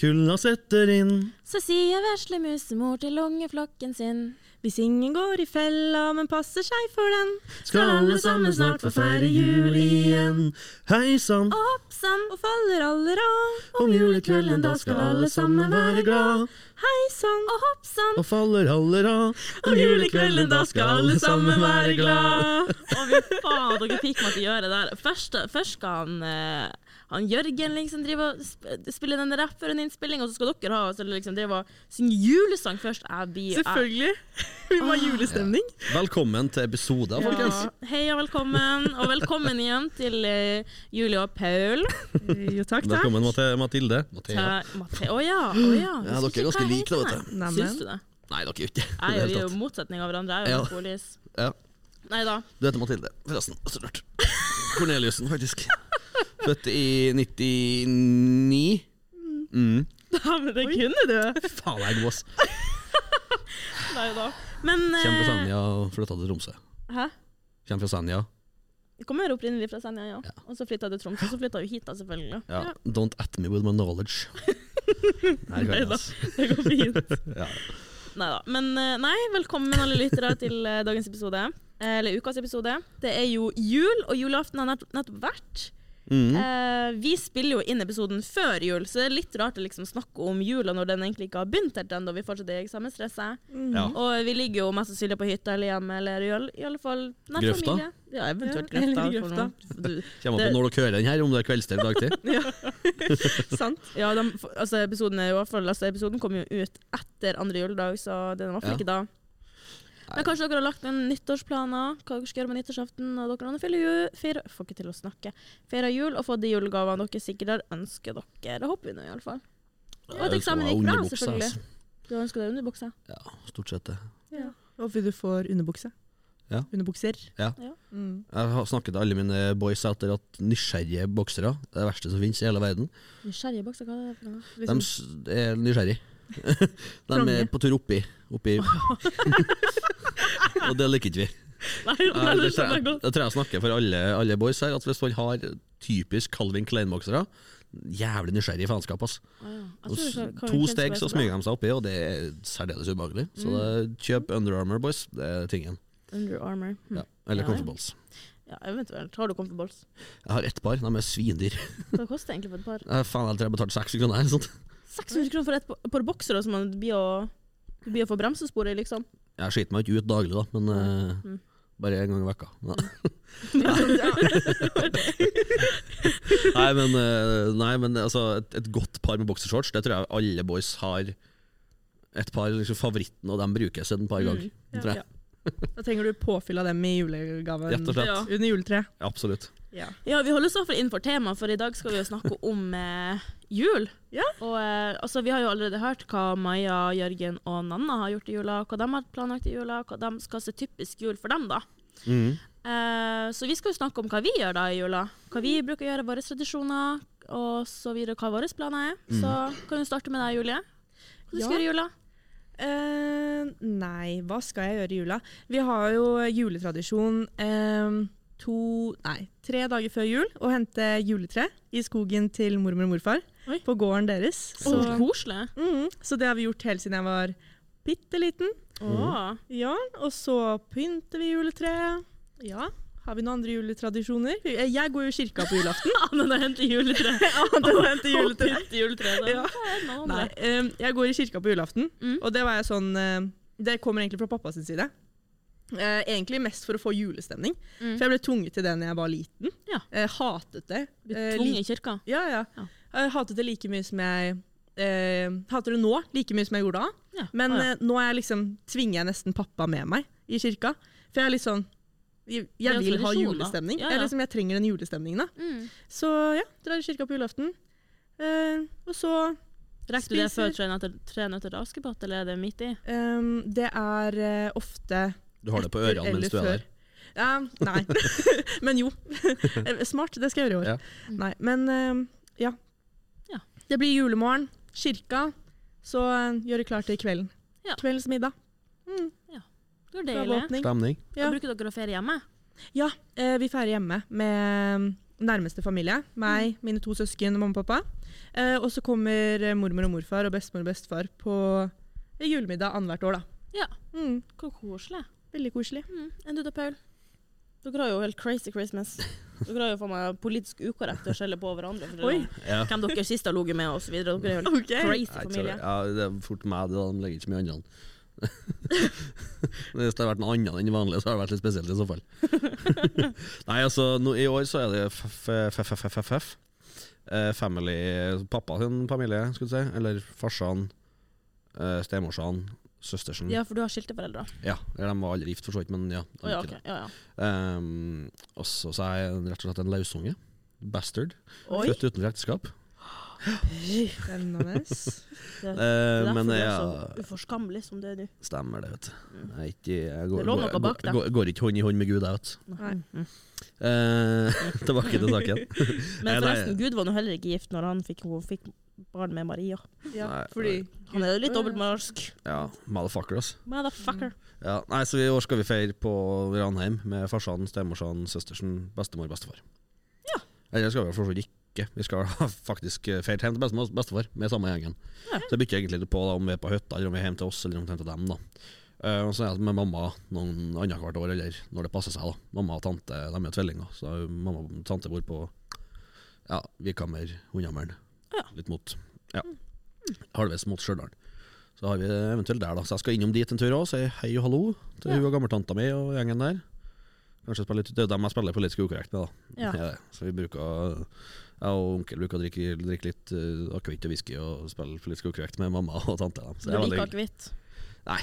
kulda setter inn. Så sier vesle musemor til ungeflokken sin. Hvis ingen går i fella, men passer seg for den. Skal alle sammen snart få feire jul igjen. Hei sann, Og hopp sann, Og faller alle av. om julekvelden da skal alle sammen være glad. Hei sann. og hopp sann. Og faller alle av. Om julekvelden da skal alle sammen være glad. Å, vi faen, dere fikk meg til å gjøre det der. Først, først skal han, han Jørgen liksom driver og spiller spille den rapp før en innspilling, og så skal dere ha så liksom drive og synge julesang først. Jeg blir Selvfølgelig. Vi må ha julestemning. Velkommen til episoden, folkens. Ja, hei og velkommen, og velkommen igjen til uh, Julie og Paul. Jo, takk, takk. Velkommen Mathilde. Mathea. Å oh, ja, Oh, ja. Ja, dere er ganske like, da, vet du. Syns du det? Nei, dere er ikke Nei, det. er jo motsetning av hverandre. Jeg er Ja. polis. Ja. Nei da. Du heter Mathilde, forresten. Så lurt. Corneliussen, faktisk. Født i 99. Mm. Ja, men det kunne du. Faen, jeg er god, ass. Nei da. Men Kjem fra eh, Senja og flytta til Tromsø. Hæ? Kjem fra Senja. Kommer opprinnelig fra Senja, ja. Ja. Og så flytta jeg til Tromsø, og så flytta vi hit, da, selvfølgelig. Ja. Don't at me with my knowledge. Nei, Neida. Det går fint. Ja. Neida. Men eh, nei, velkommen alle lyttere til eh, dagens episode. Eller ukas episode. Det er jo jul, og julaften har nettopp vært. Mm. Eh, vi spiller jo inn episoden før jul, så det er litt rart å liksom snakke om jula når den egentlig ikke har begynt helt ennå. Vi fortsatt er i eksamensstresset. Ja. Og vi ligger jo mest sannsynlig på hytta eller hjemme, eller i alle, i alle fall nær Grøfta? familie. Ja, eventuelt Ja, grøfta. grøfta. Kommer Det- på når dere hører den her, om det er kveldstid eller dagtid. Sant. Ja, de, altså episoden, er i altså episoden kom jo ut etter andre juledag, så den er i hvert fall ikke da. Men kanskje dere har lagt en nyttårsplaner, hva dere skal gjøre med nyttårsaften, og dere har feire jul, feire, får ikke til å snakke, feire jul og få de julegavene dere sikkert har ønsket dere. Det håper vi nå i alle fall. Og at eksamen gikk bra, selvfølgelig. altså. Du har ønsket deg underbukse? Ja, stort sett det. Håper du får underbukse. Ja. Underbukser. Ja. Ja. Mm. Jeg har snakket til alle mine boys etter at nysgjerrige boksere det er det verste som finnes i hele verden. Nysgjerrige boksere, hva er det for noe? De er nysgjerrige. De er på tur oppi. oppi. Og det liker ikke vi. Nei, nei, det, skjønner jeg jeg, godt. det tror jeg snakker for alle, alle boys her. At Hvis man har typisk Calvin Klein-boksere Jævlig nysgjerrig faenskap. ass. Ah. Jeg To steg så så smyger de seg oppi, og det er særdeles ubehagelig. Så Mm. det, kjøp Under Armour, boys. Det er tingen. Under Armour. Hm. Ja. Eller Ja, Comfortables. Ja, eventuelt. Har du Comfortables? Jeg har ett par, de er svindyr. Hva koster egentlig for et par? Eh, Faen, jeg tror jeg betalte 6 kroner. Eller sånt. 600 kroner for et par boksere som man blir å, blir å få bremsespor i, liksom. Jeg skiter meg ikke ut daglig, da, men eh, Mm. bare en gang i vekka. Ja. ja. Nei, men, eh, nei, men altså, et, et godt par med boksershorts, det tror jeg alle boys har. Et par liksom, favoritten, og de brukes et par ganger. Mm. tror jeg. Da trenger du påfyll av dem i julegaven Rett og slett. Ja. under juletreet. Absolutt. Ja. Ja, vi holder oss i hvert fall innenfor temaet, for i dag skal vi jo snakke om eh, jul. Ja. Og eh, altså, vi har jo allerede hørt hva Maja, Jørgen og Nanna har gjort i jula, hva de har planlagt i jula, hva de skal se typisk jul for dem, da. Mm. Eh, så vi skal jo snakke om hva vi gjør da i jula. Hva vi bruker å gjøre, våre tradisjoner, og så videre hva våre planer er. Så kan vi starte med deg, Julie. Hva du Ja. skal gjøre i jula? Uh, nei, hva skal jeg gjøre i jula? Vi har jo juletradisjon eh, to, nei, tre dager før jul og hente juletre i skogen til mormor og morfar Oi. på gården deres. Så Så, koselig. mm, så det har vi gjort helt siden jeg var bitte liten. Oh. Ja, og så pynter vi juletreet. Ja, har vi noen andre juletradisjoner? Jeg går jo i kirka på julaften. Anne har hente juletre. Ja, har hente juletre. Juletre. Ja. Nei, eh, jeg går i kirka på julaften, Mm. og det var jeg sånn uh, Det kommer egentlig fra pappas side. Eh, egentlig mest for å få julestemning. Mm. For jeg ble tvunget til det da jeg var liten. Ja. Jeg hatet det. Blir eh, tvunget i kirka. Ja, ja. Ja. Jeg hatet det like mye som jeg eh, hater det nå, like mye som jeg gjorde da. Ja. Men ah, ja. eh, nå liksom, tvinger jeg nesten pappa med meg i kirka. For jeg er litt sånn Jeg, jeg vil ha julestemning. Jeg, liksom, jeg trenger den julestemningen. Mm. Så ja, drar i kirka på julaften. Eh, og så Rekker du det før tre nøtter, til Askepott, eller er det midt i? Um, Det er eh, ofte Du har det på ørene mens du er der. Ja, nei. men jo. Eh, Smart, det skal jeg gjøre i år. Ja. Nei, men ehm, ja. Ja. Det blir julemorgen, kirka, så eh, gjøre klart til kvelden. Ja. Kveldens middag. Mm, Det var deilig. Stemning. Ja. Bruker dere å feire hjemme? Ja, eh, vi feirer hjemme med nærmeste familie. Meg, mine to søsken og mamma og pappa. Eh, og så kommer eh, mormor og morfar og bestemor og bestefar på eh, julemiddag annethvert år. da. Ja. Mm, Hvor koselig. Veldig koselig. Mm. Enn du da, Paul? Dere har jo helt crazy Christmas. Dere har jo for meg politisk ukorrekt å skjelle på hverandre. For Oi. Ja. Hvem dere sist har ligget med, osv. Dere er jo en okay. crazy familie. Ja, det er fort meg, det da. De legger ikke så mye andre. Hvis det har vært noe annet enn vanlig, så har det vært litt spesielt i så fall. Nei, altså, no, i år så er det FFFFF. Eh, family Pappa sin familie, skulle du si. Eller farsan, eh, stemorsan, søstersen. Ja, for du har skilte foreldre. Ja, eller de var aldri gift, for så vidt, men ja. Oh, ja, okay. ok. Ja, ja. Um, og så så er jeg rett og slett en lausunge. Bastard. Oi. Født utenfor ekteskap. Spennende. Det, Eh, det er derfor men du er så uforskammelig som det er du. stemmer det, vet du. Mm. Jeg, ikke, jeg går, Det lå noe går, bak går, går, går ikke hånd i hånd med Gud, jeg, vet du. Eh, tilbake til saken. Men Nei, nei. forresten, Gud var nå heller ikke gift når han fikk, hun fikk barn med Maria. Ja, Nei, fordi Han er jo litt dobbeltmoralsk. Ja, motherfucker, altså. Motherfucker. Ja, nei, så i år skal vi feire på Ranheim med farsan, stemorsan, søstersen, bestemor, bestefar. Ja. Eller skal vi for så vidt ikke. Vi skal faktisk feire hjem til bestemor bestefar med samme gjengen. Ja. Så det bytter egentlig litt på da, om vi er på hytta, eller om vi er hjemme til oss, eller om vi er hjemme til dem. da. Uh, og så er jeg med mamma noen annethvert år, eller når det passer seg. da. Mamma og tante de er tvillinger, så mamma og tante bor på ja, Vikhammer, Hundhammeren. Ja. Litt mot ja, halvveis mot Stjørdal. Så har vi eventuelt der, da. Så jeg skal innom dit en tur òg, si hei og hallo til Ja. hun og gammeltanta mi og gjengen der. Kanskje spille litt, Det er jo dem jeg spiller politisk ukorrekt med, da. Ja. Ja, så vi bruker Jeg og onkel bruker å drikke, drikke litt uh, akevitt og whisky og spille politisk ukorrekt med mamma og tante. Da. Så Du er liker akevitt. Nei.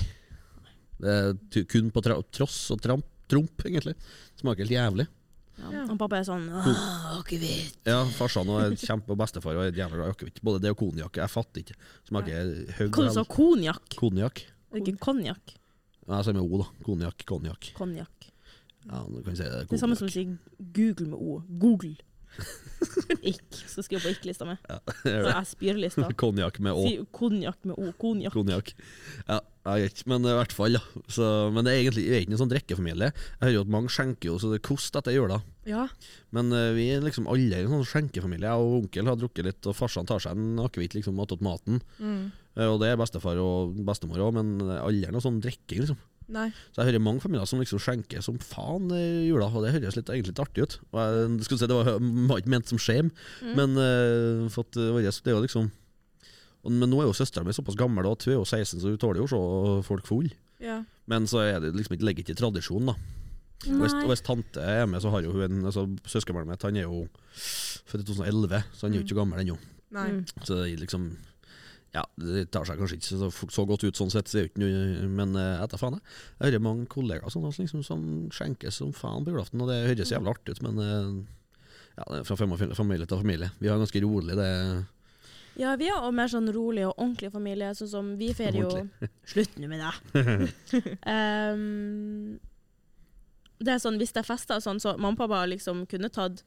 Det er kun på tra tross og tramp, tromp, egentlig. Smaker helt jævlig. Ja. Ja. Og pappa er sånn «Åh, akevitt. Ja, farsan og kjempe og bestefar og er jævlig glad i akevitt. Både det og konjakk. Jeg fatter ikke. Smaker høy Hva du sa konjakk? Konjakk. Ikke konjakk. Nei, Jeg sier med O, da. Konjakk, konjakk. Konjakk. Ja, du kan si det. Det er samme som å si Google med O. Google. Ikk. Skal skrive på ikk-lista mi. Så jeg spyr-lista. Konjakk med Å. Si konjakk med O. Konjakk. Konjakk. Ja, jeg vet ikke, men i hvert fall, ja. Så, men det er egentlig vi er ikke en sånn drikkefamilie. Jeg hører jo at mange skjenker jo så det koster etter jula. Ja. Men uh, vi er liksom alle en sånn skjenkefamilie. Jeg og onkel har drukket litt, og farsan tar seg en akevitt liksom attåt maten. Mm. Uh, og det er bestefar og bestemor òg, men alle er noe sånn drikking, liksom. Nei. Så jeg hører mange familier som liksom skjenker som faen i jula, og det høres litt, egentlig litt artig ut. Og jeg skulle si Det var, var ikke ment som shame, Mm. men uh, for at, eh, våres- det er jo liksom og, Men nå er jo søstera mi såpass gammel at hun er jo 16, så hun tåler jo å se folk fulle. Ja. Men så er det liksom ikke, legger ikke tradisjon, da. Og hvis, og hvis tante er med, så har jo hun en altså, Søskenbarnet mitt han er jo født i 2011, så han er jo ikke gammel ennå. Mm. Så det er liksom Ja, det tar seg kanskje ikke så, så godt ut sånn sett, men eh, etter faen, jeg. Jeg hører mange kollegaer sånn, liksom, som skjenker som faen på julaften, og det høres jævlig artig ut, men eh, ja, fra fam- familie til familie. Vi har ganske rolig det Ja, vi har mer sånn rolig og ordentlig familie, sånn som vi feirer jo Slutt nå med det! um, det er sånn, Hvis det er fester og sånn, så mamma og pappa liksom kunne tatt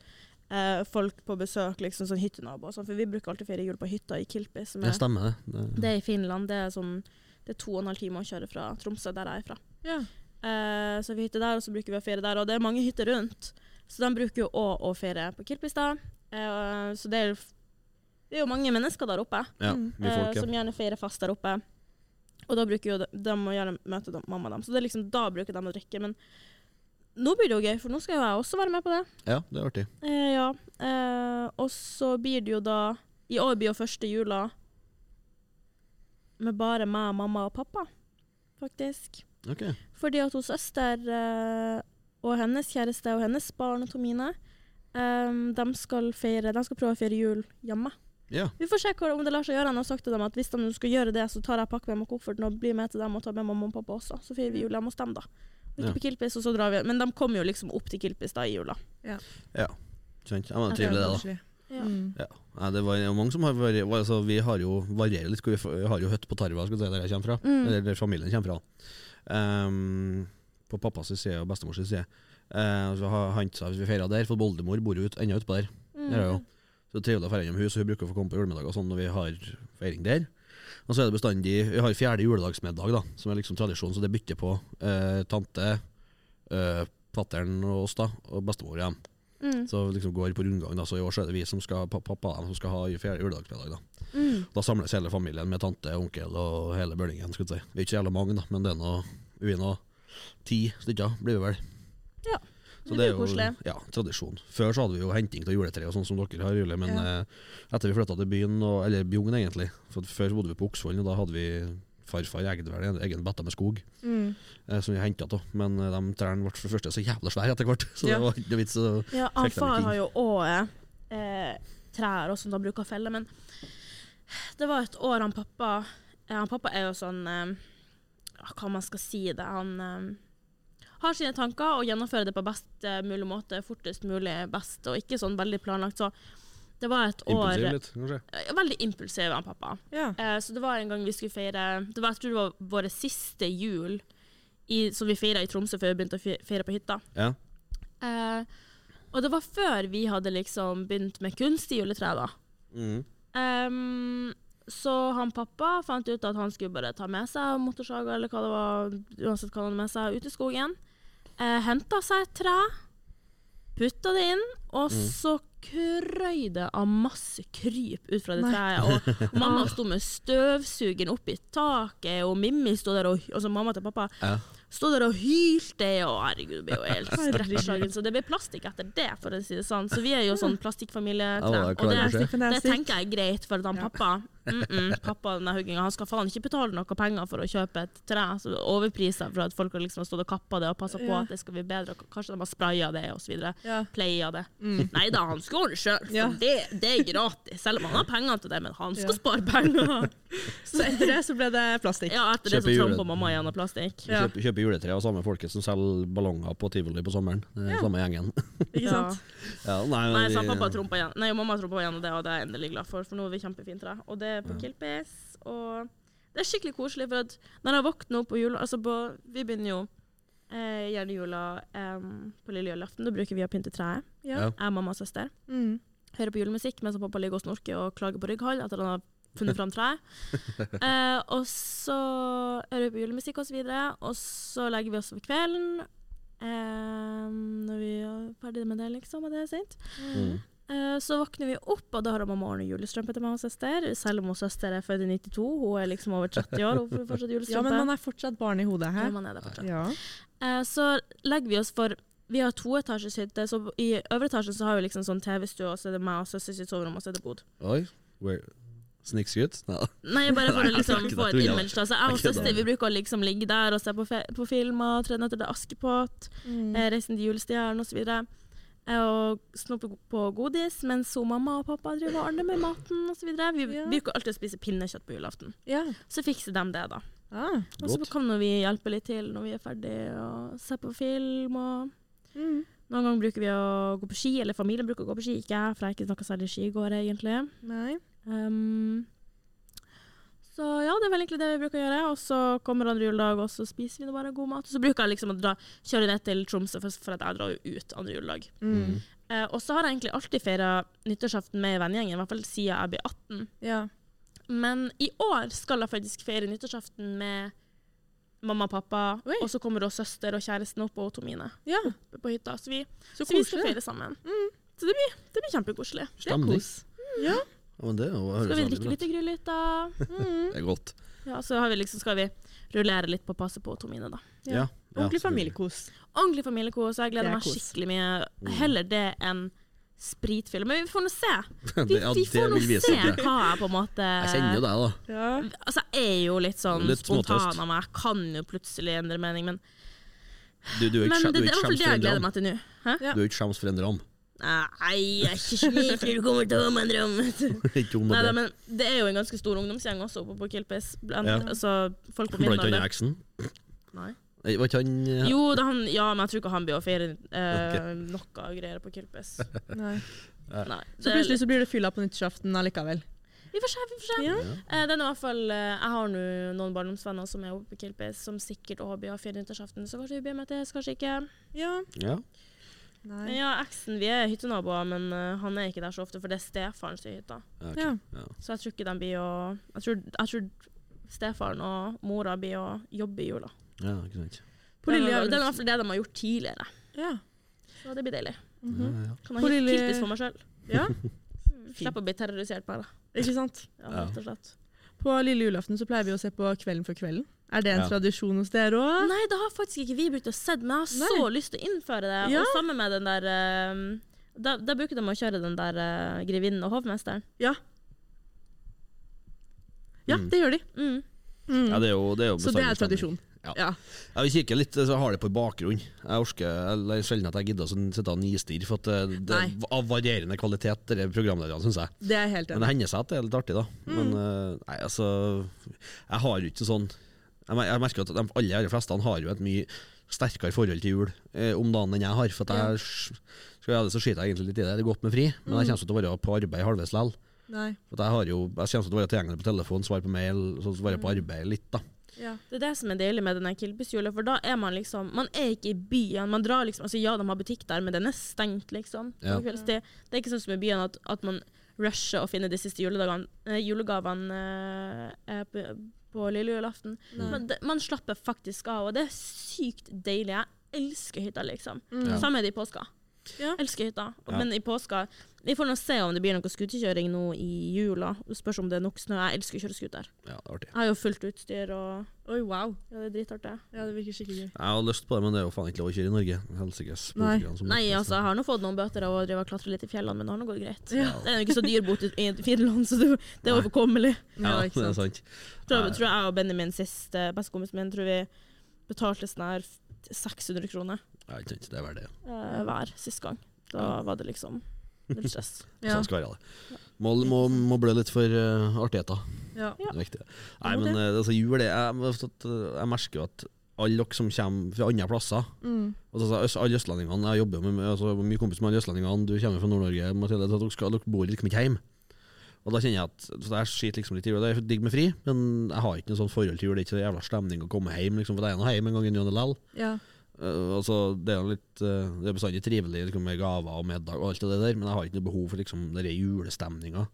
eh, folk på besøk, liksom sånn hyttenaboer og sånn, for vi bruker alltid feire jul på hytta i Kilpi, som Ja, er, stemmer det. det. det er i Finland. Det er sånn det er to og en halv time å kjøre fra Tromsø, der jeg er fra. Ja. Eh, så vi hytter der, og så bruker vi å feire der. Og det er mange hytter rundt, så de bruker jo òg å feire på Kilpistad. Eh, så det er, det er jo mange mennesker der oppe Ja, Mm. folk, eh, som gjerne feirer fast der oppe. Og da bruker jo de, de må gjerne møte dem, mamma dem. Så det er liksom, da bruker de å drikke. Men nå blir det jo gøy, for nå skal jo jeg også være med på det. Ja, det er artig. Eh, ja. Eh, og så blir det jo da I år blir jo første jula med bare meg, mamma og pappa, faktisk. Ok. Fordi at hos søster eh, og hennes kjæreste og hennes barn og Tomine eh, de, skal feire, de skal prøve å feire jul hjemme. Ja. Vi får se om det lar seg gjøre. Han har sagt til dem at hvis de skal gjøre det, så tar jeg pakke med meg kofferten og blir med til dem og tar med mamma og pappa også. Så feirer vi jul hjemme hos dem, da. Ikke Ja. på Kilpis, og så drar vi. Men de kommer jo liksom opp til Kilpis da i jula. Sant. Ja, Skjønt. Ja, det er trivelig, det, da. Ja. Mm. Ja. Nei, det var jo mange som har vært altså, Vi har jo varierer litt. Vi har jo hytte på Tarva, skal du si, der jeg kommer fra. Mm. Eller der familien kommer fra. Um, på pappas side og bestemors side. Uh, så har han sa hvis vi feirer der, for oldemor bor jo ut, ennå utpå der. Mm. Det er jo. Så det er trivelig å dra innom hus, og hun bruker å få komme på julemiddag og sånn når vi har feiring der. Og så er det bestandig Vi har fjerde juledagsmiddag, da, som er liksom tradisjon, så det bytter på eh, tante, eh, fattern og oss, da, og bestemor igjen. Mm. Så liksom går på rundgang, da. Så i år så er det vi som skal, pa- dem som skal ha fjerde juledagsmiddag, da. Mm. Da samles hele familien med tante, onkel og hele bølingen. Si. Vi er ikke så jævla mange, da, men det er noe, vi er nå ti stykker, blir vi vel. Ja, Så det er jo ja, tradisjon. Før så hadde vi jo henting av juletre og sånn som dere har, Julie, men Ja. eh, etter vi flytta til byen, og, eller Bjugn egentlig For Før bodde vi på Oksvoll, og da hadde vi farfar eide vel en egen betta med skog Mm. eh, som vi henta av. Men eh, de trærne ble for det første så jævla svære etter hvert, så Ja. det var ikke vits. å- Ja, han far har jo òg eh, trær og som da bruker felle, men det var et år han pappa eh, Han pappa er jo sånn eh, Hva man skal si det Han har sine tanker og gjennomfører det på best eh, mulig måte, fortest mulig best, og ikke sånn veldig planlagt. Så det var et år Impulsiv litt, kanskje. eh, Veldig impulsiv, han pappa. Ja. Eh, så det var en gang vi skulle feire Det var, Jeg tror det var våre siste jul i, som vi feira i Tromsø før vi begynte å feire på hytta. Ja. Eh, og det var før vi hadde liksom begynt med kunstig juletre, da. Mm. Um, så han pappa fant ut at han skulle bare ta med seg motorsaga, eller hva det var, uansett hva han hadde med seg, ut i skogen. Uh, Henta seg et tre, putta det inn, og så krøy det av masse kryp ut fra det Nei. treet. Og mamma sto med støvsugeren opp i taket, og Mimmi sto der og Altså mamma til pappa Ja. sto der og hylte, og herregud, det ble jo helt skrekkslagen. Så det ble plastikk etter det, for å si det sånn. Så vi er jo sånn plastikkfamilie. Ja, det er og det, det tenker jeg er greit, for at han pappa mm -mm, Pappa denne hugginga, han skal faen ikke betale noe penger for å kjøpe et tre. Så overpriser for at folk har liksom stått og kappa det og passa på Ja. at det skal bli bedre. Kanskje de har spraya det og så videre. Ja. Playa det. Mm. Nei da, han skal ordne sjøl, for Ja. det, det er gratis. Selv om han har penger til det, men han skal Ja. spare penger. Så etter det så ble det plastikk. Ja, etter det så trampa mamma gjennom plastikk. Ja. Kjøper, kjøper juletre av samme folket som selger ballonger på tivoli på sommeren. Det er Ja. Samme gjengen. Ikke sant? Ja, nei, Nei, så pappa igjen. Nei, mamma trumpa igjen, og det er jeg endelig glad for, for nå er vi kjempefint tre. Og det på Ja. Kilpis, og det er skikkelig koselig, for at når jeg våkner opp på jula Altså på Vi begynner jo eh, gjerne jula em, på lille julaften. Da bruker vi å pynte treet. Ja. Jeg og mamma og søster. Mm. Hører på julemusikk mens pappa ligger og snorker og klager på rygghold etter at han har funnet fram treet. Eh, og så hører vi på julemusikk og så videre, og så legger vi oss for kvelden. Eh, når vi er ferdig med det, liksom, og det er sent. Mm. Eh, Så våkner vi opp, og da har mamma ordnet julestrømpe til meg og søster. Selv om hun søster er født i 92, hun er liksom over 30 år. Hun får fortsatt Ja, men man er fortsatt barn i hodet her. Ja, man er det fortsatt. Ja. Eh, Så legger vi oss for Vi har toetasjes hytte, så i øvre etasjen så har vi liksom sånn TV-stue, og så er det meg og søster sitt soverom, og så er det bod. Oi. Where? Snikskutt? Nei. Nei, bare for å liksom få et image. Da. Så jeg og søster vi bruker å liksom ligge der og se på, på filmer, Tre nøtter til Askepott, Mm. eh, Reisen til julestjernen osv. Og snoppe på godis, mens hun mamma og pappa driver og ordner med maten osv. Vi Ja. bruker alltid å spise pinnekjøtt på julaften. ja. Så fikser de det, da. Ah. Og så kan vi hjelpe litt til når vi er ferdige og se på film. Og Mm. noen ganger bruker vi å gå på ski, eller familien bruker å gå på ski, ikke jeg, for jeg er ikke noe særlig skigåer, egentlig. Nei. Um, så ja, det er vel egentlig det vi bruker å gjøre. Og så kommer andre juledag, og så spiser vi nå bare god mat. Og så bruker jeg liksom å dra, kjøre ned til Tromsø, for, for at jeg drar jo ut andre juledag. Mm. Eh, og så har jeg egentlig alltid feira nyttårsaften med vennegjengen, i hvert fall siden jeg ble 18. Ja. Men i år skal jeg faktisk feire nyttårsaften med mamma og pappa, Oi. og så kommer også søster og kjæresten opp og Tomine ja. på hytta. Så vi, Så så vi skal feire sammen. Så det blir, det blir kjempekoselig. Det er Stemning. Ja. Ja, men det er Skal vi drikke litt ut. grylytta? Mm. Det er godt. Ja, så har vi liksom, skal vi rullere litt på å passe på Tomine, da. Ja. Ordentlig familiekos. Ordentlig familiekos, jeg gleder er meg skikkelig mye. Mm. Heller det enn spritfyll. Men vi får nå se. Vi, ja, vi får nå vi se hva jeg på en måte Jeg kjenner jo deg, da. Ja. Altså, jeg er jo litt sånn Litt spontan av meg. Jeg kan jo plutselig endre mening, men, Du, du er men ikke, det, du det er er i hvert fall skjems det for jeg gleder en meg til nå. Du er ikke skjems for en dram. Nei, jeg er ikke slik du kommer til å ha meg en drøm. Nei, da, men det er jo en ganske stor ungdomsgjeng også oppe på Kilpis. Blant, Ja. altså, folk på min Blant annet eksen. Nei. Eh, Var ikke han ja. Jo, da han, ja, men jeg tror ikke han blir å feire eh, noe greier på Kilpis. Nei. Nei. Så plutselig så blir det fylla på nyttårsaften allikevel. Vi får se, vi får se. Ja. ja. Eh, den er i hvert fall, eh, jeg har nå noen barndomsvenner som er oppe på Kilpis, som sikkert òg blir å feire nyttårsaften, så kanskje vi blir med til, kanskje ikke. Ja. ja. Men Nei. ja, eksen, vi er hyttenaboer, men uh, han er ikke der så ofte, for det er stefaren som er hytta. Ja. Ja. Så jeg tror ikke de blir å Jeg tror, jeg tror stefaren og mora blir å jobbe i jula. ja, ikke sant. På det, lille det er i hvert fall det de har gjort tidligere. Ja. Så det blir deilig. Mhm. ja. Kan ha lille- for meg sjøl. Ja, Slipp å bli terrorisert bare. ikke sant? Ja, Ja. rett og slett. På lille julaften så pleier vi å se på Kvelden for kvelden. Er det en Ja. tradisjon hos dere òg? Nei, det har faktisk ikke vi brukt å se, men jeg har så lyst til å innføre det. Ja. Og sammen med den der eh, da, da bruker de å kjøre den der uh, grevinnen og hovmesteren. Ja. Ja, Mm. det gjør de. Mm. Mm. ja, det er jo, det er jo så det er tradisjon. Ja. Ja. Jeg vil kikke litt, så jeg har det på bakgrunn. Jeg orker eller sjelden at jeg gidder å sånn sitte og nistirre, for at det, det er av varierende kvalitet, de programlederne, syns jeg. Det er helt enig. Men det hender seg at det er litt artig, da. Men eh, nei, altså Jeg har jo ikke sånn Jeg, jeg merker at de aller, fleste har jo et mye sterkere forhold til jul eh, om dagen enn jeg har. For at jeg, skal jeg det, så skiter jeg egentlig litt i det. Det er godt med fri, men jeg kommer ikke til å være på arbeid halvveis likevel. Jeg har jo Jeg kommer til å være tilgjengelig på telefon, svare på mail, så være på arbeid litt, da. Ja. Det er det som er deilig med denne Kilpis-jula, for da er man liksom Man er ikke i byen. Man drar liksom Altså ja, de har butikk der, men den er stengt, liksom. Ja. Kveldstid. Det er ikke sånn som i byen at, at man rusher og finner de siste eh, julegavene eh, på, på lille julaften. Men det, man slapper faktisk av, og det er sykt deilig. Jeg elsker hytta, liksom. Mm. Ja. Samme er det i påska. Ja. Elsker hytta. Ja. Men i påska Vi får nå se om det blir noe skuterkjøring nå i jula. Spørs om det er nok snø. Jeg elsker å kjøre scooter. Ja. Jeg har jo fullt utstyr, og Oi, wow. ja, det er dritartig. Ja, det virker skikkelig gøy. Jeg har lyst på det, men det er jo faen ikke lov å kjøre i Norge. Helsikes Nei. Nei, altså, jeg har nå fått noen bøter av å drive og klatre litt i fjellene, men det har nå gått greit. Ja. Det er jo ikke så dyr bot i Finland, så det, det er Nei. overkommelig. Ja, Ja, det er sant. Tror, tror jeg og Benjamin sist, eh, bestekompisen min, tror vi betalte sånn her 600 kroner Ja, ikke sant. Det er vel det. eh, hver sist gang. Da var det liksom litt stress. Ja. Sånn skal være det. Må, må, må blø litt for uh, artigheter. Ja. Det er viktig. Nei, men eh, altså, jul er jeg, jeg, jeg merker jo at alle dere som kommer fra andre plasser Mm. altså, øst- Alle østlendingene Jeg jobber jo med altså, mye kompis med alle østlendingene. Du kommer fra Nord-Norge, Mathilde. Dere, skal, dere bor liksom ikke hjemme. Og da kjenner jeg at så Jeg skiter liksom litt i det. Det er digg med fri, men jeg har ikke noe sånn forhold til jul. Det er ikke så jævla stemning å komme hjem, liksom, for det er nå hjem en gang i ny og ne lell. Eh, altså, det er litt uh, Det er bestandig trivelig liksom, med gaver og middag og alt det der, men jeg har ikke noe behov for liksom, den julestemninga.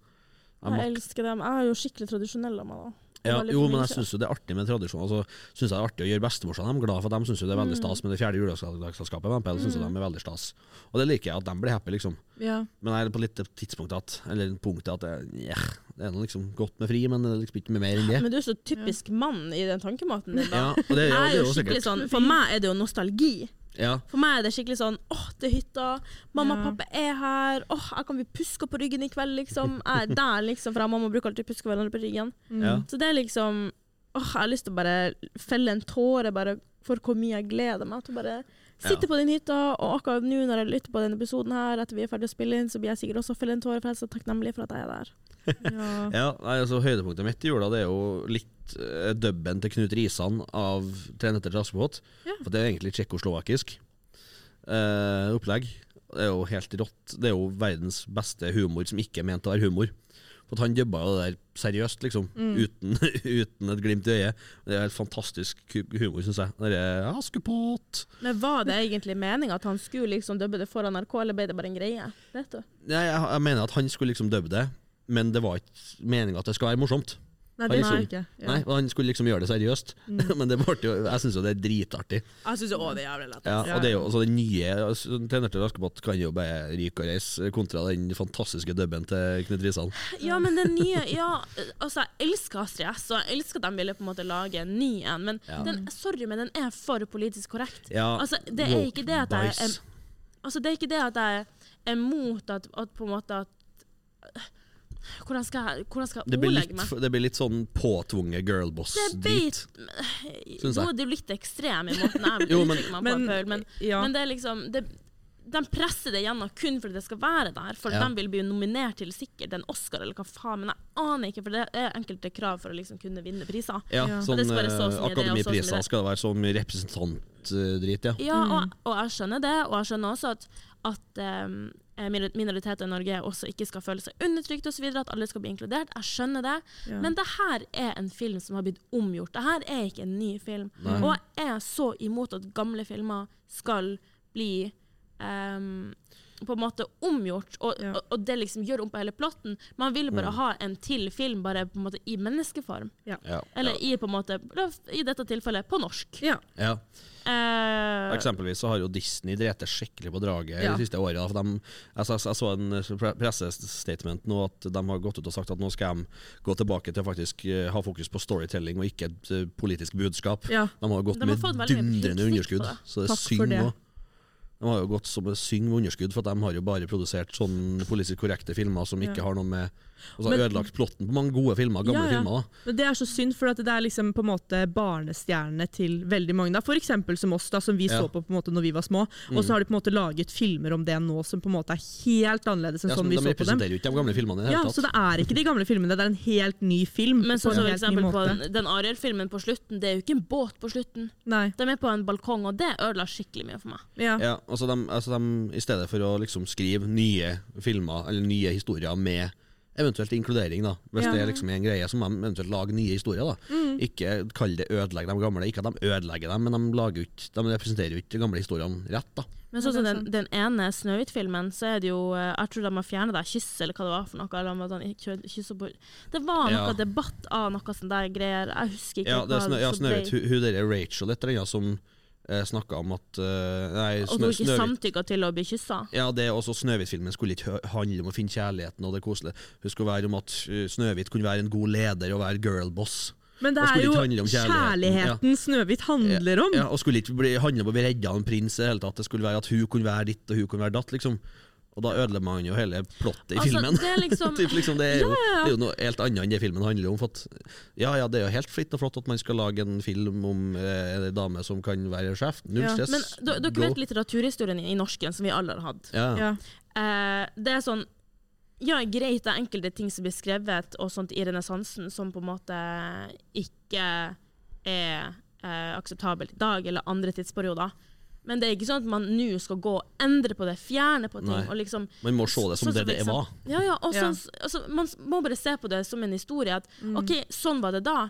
Jeg Jeg elsker dem. Jeg er jo skikkelig tradisjonell av meg, da. Ja, jo, men jeg syns jo det er artig med tradisjon. Altså, synes jeg det er artig å gjøre bestemorsene dem glad, for de syns jo det er veldig Mm. stas med det fjerde juledagsselskapet. Mm. Synes jeg de er veldig stas. Og det liker jeg, at de blir happy, liksom. ja. Men jeg er på litt tidspunkt at Eller punktet at det, ja, det er noe liksom godt med fri, men det er liksom ikke mer enn det. Men du er så typisk mann i den tankemåten din. da. Ja, og det, ja, det er er jo skikkelig sikkert. sånn, For meg er det jo nostalgi. Ja, For meg er det skikkelig sånn åh, det er hytta. Mamma og Ja. pappa er her. Åh, jeg kan bli puska på ryggen i kveld, liksom. Jeg er der, liksom. For jeg og mamma bruker alltid å puske hverandre på ryggen. Mm. ja. Så det er liksom Åh, jeg har lyst til å bare felle en tåre bare for hvor mye jeg gleder meg til å bare sitte Ja. på den hytta. Og akkurat nå når jeg lytter på denne episoden her, etter vi er ferdig å spille inn, så blir jeg sikkert også felle en tåre, for jeg er så takknemlig for at jeg er der. Ja. Ja, nei, altså Høydepunktet mitt i jula Det er jo litt uh, dubben til Knut Risan av 'Tre netter til Askepott'. Ja. For det er egentlig tsjekkoslovakisk uh, opplegg. Det er jo helt rått. Det er jo verdens beste humor som ikke er ment å være humor. For at Han dubba jo det der seriøst, liksom. Mm. Uten, uten et glimt i øyet. Det er helt fantastisk humor, syns jeg. Det er Askepott! Men var det egentlig meninga at han skulle liksom dubbe det for NRK, eller ble det bare en greie? Vet du? Nei, jeg, jeg mener at han skulle liksom dubbe det, men det var ikke meninga at det skal være morsomt. Nei, det har jeg ikke. Ja. Nei, og Han skulle liksom gjøre det seriøst, Mm. men det ble jo, jeg syns jo det er dritartig. Jeg syns òg det er jævlig lett. Ja, Ja, og det er jo altså den nye Tenerte Trener til Askepott kan jo bare ryke og reise, kontra den fantastiske dubben til Knut Risan. Ja, men den nye Ja, altså, jeg elsker Astrid S, og jeg elsker at de ville på en måte lage en ny en, men Ja. den, sorry, men den er for politisk korrekt. Ja, Altså, det er ikke det at jeg er Altså, det er ikke det at jeg er mot at, at på en måte at Hvordan skal hvordan skal det jeg blir, ordlegge litt, meg? det blir litt sånn påtvunget girlboss-drit. blir Synes jeg. Det er jo litt ekstrem i måten jeg Jo, men- uttrykker meg på, Men, ja. men det er liksom det, De presser det gjennom kun fordi det skal være der, for Ja. de vil bli nominert til sikkert en Oscar eller hva faen, men jeg aner ikke, for det er enkelte krav for å liksom kunne vinne priser. Ja, Ja. Sånn skal så eh, Akademipriser skal det være så mye representantdrit, ja. Ja, Mm. og, og jeg skjønner det, og jeg skjønner også at, at um, minoriteter i Norge også ikke skal føle seg undertrykt osv., at alle skal bli inkludert. Jeg skjønner det. Ja. Men det her er en film som har blitt omgjort. Det her er ikke en ny film. Nei. Og jeg er så imot at gamle filmer skal bli um, på en måte omgjort, og, Ja. og, og det liksom gjør om på hele plotten. Man vil bare Mm. ha en til film, bare på en måte i menneskeform. ja. Eller i på en måte, i dette tilfellet, på norsk. Ja. ja. Eh, Eksempelvis så har jo Disney drept det skikkelig på draget Ja. de siste for dem- Jeg, så- jeg så en pressestatement nå at de har gått ut og sagt at nå skal de gå tilbake til å faktisk eh, ha fokus på storytelling og ikke et eh, politisk budskap. Ja. De har gått De har med dundrende underskudd, så det er synd synger nå. De har jo gått som et syng med underskudd, for at de har jo bare produsert sånn politisk korrekte filmer som ikke Ja. har noe med Altså Men- ødelagt plotten på mange gode filmer, gamle Ja, ja. filmer. da Men Det er så synd, for at det er liksom på en måte barnestjernene til veldig mange. da. For eksempel som oss, da, som vi Ja. så på på en måte når vi var små. Og så har de på en måte laget filmer om det nå som på en måte er helt annerledes enn Ja, sånn vi så på dem. De representerer jo ikke de gamle filmene i det Ja, tatt. Så det er ikke de gamle filmene, det er en helt ny film. Men på sånn som en for helt eksempel på måte. den, den Ariel-filmen på slutten, det er jo ikke en båt på slutten. Nei. De er på en balkong, og det ødela skikkelig mye for meg. Ja. Altså de, altså de, I stedet for å liksom skrive nye filmer eller nye historier med eventuelt inkludering, da hvis Ja. det er liksom en greie, så må de eventuelt lage nye historier. da Mm. Ikke kall det ødelegge de gamle, ikke at de ødelegger dem, men de, lager jo de representerer jo ikke de gamle historiene rett. da Men sånn som den, den ene Snøhvit-filmen, så er det jo eh, Jeg tror de har fjerna det kysset, eller hva det var for noe. Eller om at han ikke på Det var noe Ja. debatt av noe sånn der greier. Jeg husker ikke Ja, det er hva snø, ja, Snøhvit, hun, derre er Rachel etter eller ja, som snakka om at eh, Nei, Og hun ikke samtykka til å bli kyssa. ja, det også Snøhvit-filmen skulle ikke handle om å finne kjærligheten og det koselige. Hun skulle være om at eh, Snøhvit kunne være en god leder og være girlboss. Men det er jo kjærligheten, kjærligheten. ja. Snøhvit handler om. Ja, og skulle ikke bli, handle om å bli redda av en prins i det hele tatt. Det skulle være at hun kunne være ditt og hun kunne være datt, liksom. Og da ødelegger man jo hele plottet i Altså, filmen. det er liksom Typ, liksom, det, er jo, Ja, ja, det er jo noe helt annet enn det filmen handler om. For at, ja, ja, det er jo helt fritt og flott at man skal lage en film om eh, en dame som kan være sjef. Null Ja. stress. Men dere Go. vet litteraturhistorien i norsken, som vi alle har hatt. Ja. Ja. Eh, det er sånn Ja, greit, det er enkelte ting som blir skrevet og sånt i renessansen som på en måte ikke er eh, akseptabelt i dag, eller andre tidsperioder. Men det er ikke sånn at man nå skal gå og endre på det, fjerne på ting. Og liksom Man må se det som Sånn det det var. Ja, ja, og Ja. sånn- altså, Man må bare se på det som en historie. At Mm. OK, sånn var det da.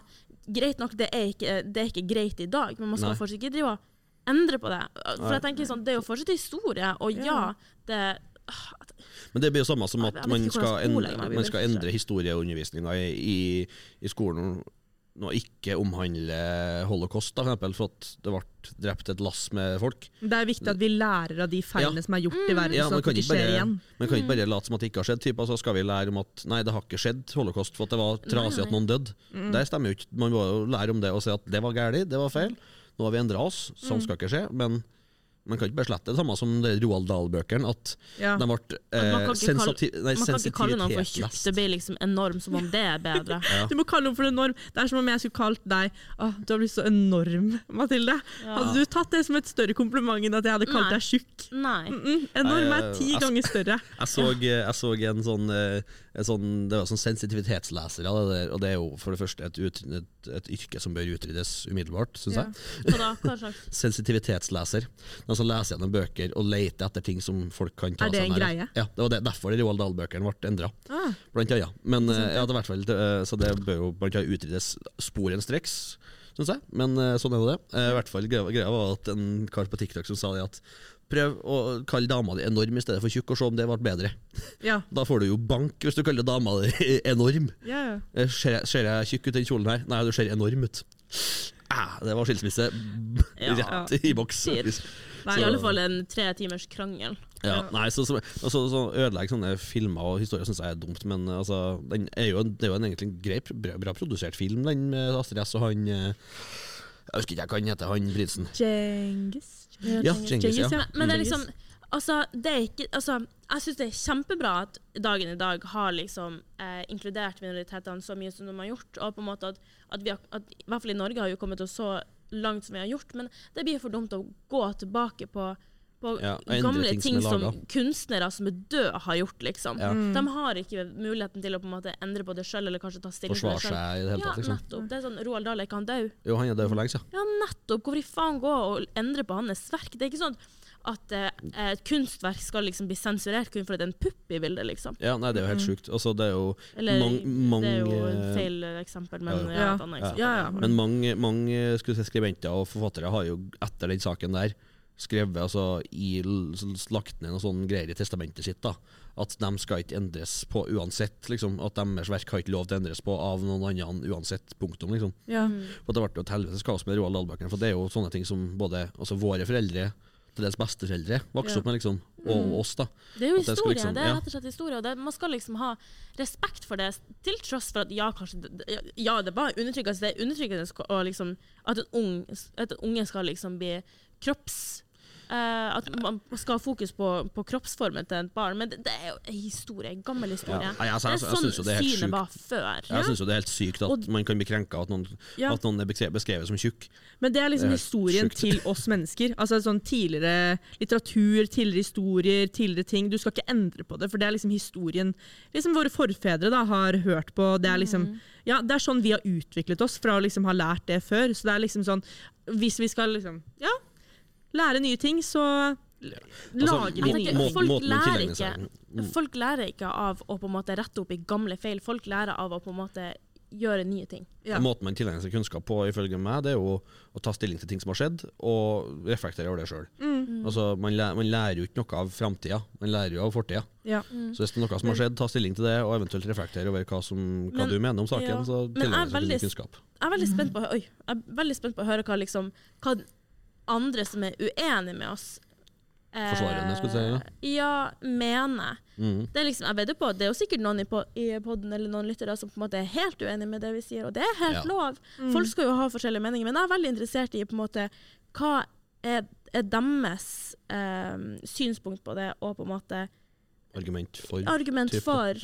Greit nok, det er ikke, det er ikke greit i dag, men man skal Nei. fortsatt ikke drive og endre på det. For Nei. jeg tenker sånn, Det er jo fortsatt historie, og ja, Ja. det Men det blir jo samme som at man skal, endre, man skal endre historieundervisninga i, i, i skolen og ikke omhandle holocaust, da, for eksempel, for at det ble drept et lass med folk. Det er viktig at vi lærer av de feilene Ja. som er gjort i verden, Ja, så at det ikke skjer igjen. Man kan ikke bare late som at det ikke har skjedd. Typ, altså skal vi lære om at nei, det har ikke skjedd holocaust for at det var trasig Nei, at noen døde. Det stemmer jo ikke. Man må jo lære om det og si at det var galt, det var feil. Nå har vi endra oss, sånn skal ikke skje. Men man kan ikke bare slette det samme som det Roald Dahl-bøkene. At Ja. de ble At eh, man kan ikke kalle- sensati nei, Man kan ikke kalle noen for tjukk. Det blir liksom enorm, som om det er bedre. Ja. Du må kalle noen for enorm. Det er som om jeg skulle kalt deg Åh, du har blitt så enorm, Mathilde. Ja. Hadde du tatt det som et større kompliment enn at jeg hadde kalt Nei. deg tjukk? Nei. Mm -mm. Enorm er ti jeg- ganger større. Jeg så, jeg så en sånn, eh, en sånn Det var sånn sensitivitetslesere, det der, og det er jo for det første et, ut, et, et yrke som bør utryddes umiddelbart, syns Ja. jeg. Hva da? Hva slags Sensitivitetsleser. Den så leser gjennom bøker og leter etter ting som folk kan ta Er det en greie? Ja, det var det, derfor de Roald Dahl-bøkene ble endra. Ah, Blant annet. Men eh, ja, det hvert fall, det, eh, så det bør jo blant annet utryddes sporenstreks, syns jeg. Men eh, sånn er det. I hvert fall greia, var at en kar på TikTok som sa det at Prøv å kalle dama di enorm i stedet for tjukk, og se om det ble bedre. ja. Da får du jo bank hvis du kaller dama di enorm. Ja, ja. Ser jeg, ser jeg tjukk ut i den kjolen her? Nei, du ser enorm ut. Det var skilsmisse Ja. rett i boks. Nei, I alle fall en tre timers krangel. Ja, nei, så, så, altså, så Ødelegge sånne filmer og historier syns jeg er dumt, men altså, den er jo, det er jo en egentlig en grei, bra, bra produsert film, den med Astrid S og han eh, Jeg husker ikke hva han heter, han prinsen. Djengis. Ja, Djengis, ja. Men, men det er liksom Altså, det er ikke Altså, jeg syns det er kjempebra at dagen i dag har liksom eh, inkludert minoritetene så mye som de har gjort, og på en måte at, at vi har, at, I hvert fall i Norge har vi kommet oss så langt som vi har gjort, men det blir for dumt å gå tilbake på på Ja, gamle ting som ting som, som, kunstnere som er døde, har gjort, liksom. Ja. De har ikke muligheten til å på en måte endre på det sjøl, eller kanskje ta stilling til det sjøl. seg i det hele Ja, tatt, liksom. nettopp. Det er sånn, Roald Dahl er ikke han død? Jo, han er død for lenge siden. Ja, nettopp. Hvorfor i faen gå og endre på hans verk? Det er ikke sånn at eh, et kunstverk skal liksom bli sensurert kun fordi det er en pupp i bildet, liksom. Ja, nei, det er jo helt sjukt. Altså, det er jo Eller mange, mange- det er jo et feil eh, eksempel, men Ja. ja, Ja. et annet eksempel. Ja, ja. Men mange, mange skulle si, skribenter og forfattere har jo etter den saken der skrevet altså, i, lagt ned noe sånn greier i testamentet sitt. da At de skal ikke endres på uansett. liksom At deres verk har ikke lov til å endres på av noen andre uansett. Punktum. liksom Ja. Mm. Og Det ble jo et helvetes kaos med Roald Dahl-bøkene. For det er jo sånne ting som både altså våre foreldre, til dels besteforeldre, vokste Ja. opp med, liksom. Og Mm. oss, da. Det er jo historie. liksom- det er rett og slett historie. Og det, man skal liksom ha respekt for det, til tross for at ja, kanskje Ja, det er undertrykkende, altså Det er undertrykkende liksom, at, en ung, at en unge skal liksom bli kropps... eh, at man skal ha fokus på, på kroppsformen til et barn. Men det, det er jo en historie, en gammel historie. Ja. Nei, altså, det jeg- sånn det er helt synet sjukt. var før. Jeg syns jo det er helt sykt at Og- man kan bli krenka at Ja. at noen er beskrevet, beskrevet som tjukk. Men det er liksom Det er historien sykt. til oss mennesker. Altså sånn Tidligere litteratur, tidligere historier, tidligere ting. Du skal ikke endre på det, for det er liksom historien liksom våre forfedre da har hørt på. Det er liksom, ja, det er sånn vi har utviklet oss fra å liksom ha lært det før. Så det er liksom sånn Hvis vi skal liksom, ja, lære nye ting, så lager vi må- nye må- folk lærer ikke. Mm. Folk lærer ikke av å på en måte rette opp i gamle feil, folk lærer av å på en måte gjøre nye ting. Ja. Måten man tilegner seg kunnskap på, ifølge meg, det er jo å ta stilling til ting som har skjedd, og reflektere over det sjøl. Mm. Altså, man, læ man lærer jo ikke noe av framtida, man lærer jo av fortida. Ja. Så hvis det er noe som har skjedd, ta stilling til det, og eventuelt reflektere over hva, som, hva Men- du mener om saken. ja. Så er tilegner seg veldig- kunnskap. Jeg er veldig spent på, oi, jeg er veldig spent på å høre hva, liksom, hva andre som er uenige med oss eh, Forsvarende, skulle du si, Ja, ja mener. Mm. Det er liksom, jeg på det er jo sikkert noen i, po i podden eller noen lyttere som på en måte er helt uenige med det vi sier, og det er helt Ja. lov. Folk skal jo ha forskjellige meninger, men jeg er veldig interessert i på en måte hva er, er deres eh, synspunkt på det, og på en måte Argument for argument for.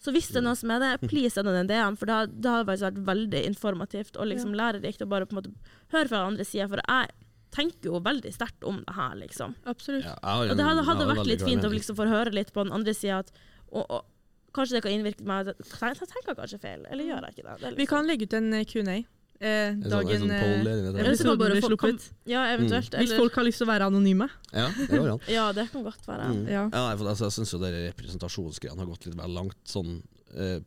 Så hvis det er noen som er det, please send en DM, for det, det har faktisk vært veldig informativt og liksom lærerikt å bare på en måte høre fra andre sida, for jeg tenker jo veldig sterkt om det her, liksom. Absolutt. Ja, jeg Og det hadde, hadde vært litt fint å liksom få høre litt på den andre sida at og, og, Kanskje det kan innvirke meg jeg, tenker kanskje feil, eller gjør jeg ikke det? det liksom. Vi kan legge ut en eh, Q&A. Eh, sånn- dagen sånn poll, eller det der. Eller så kan episoden blir folk- sluppet. Ja, eventuelt. Hvis folk har lyst til å være anonyme. Ja, det går an. ja, det kan godt være. Mm. Ja. Ja, jeg, altså, jeg syns jo dere representasjonsgreiene har gått litt vel langt. Sånn, eh,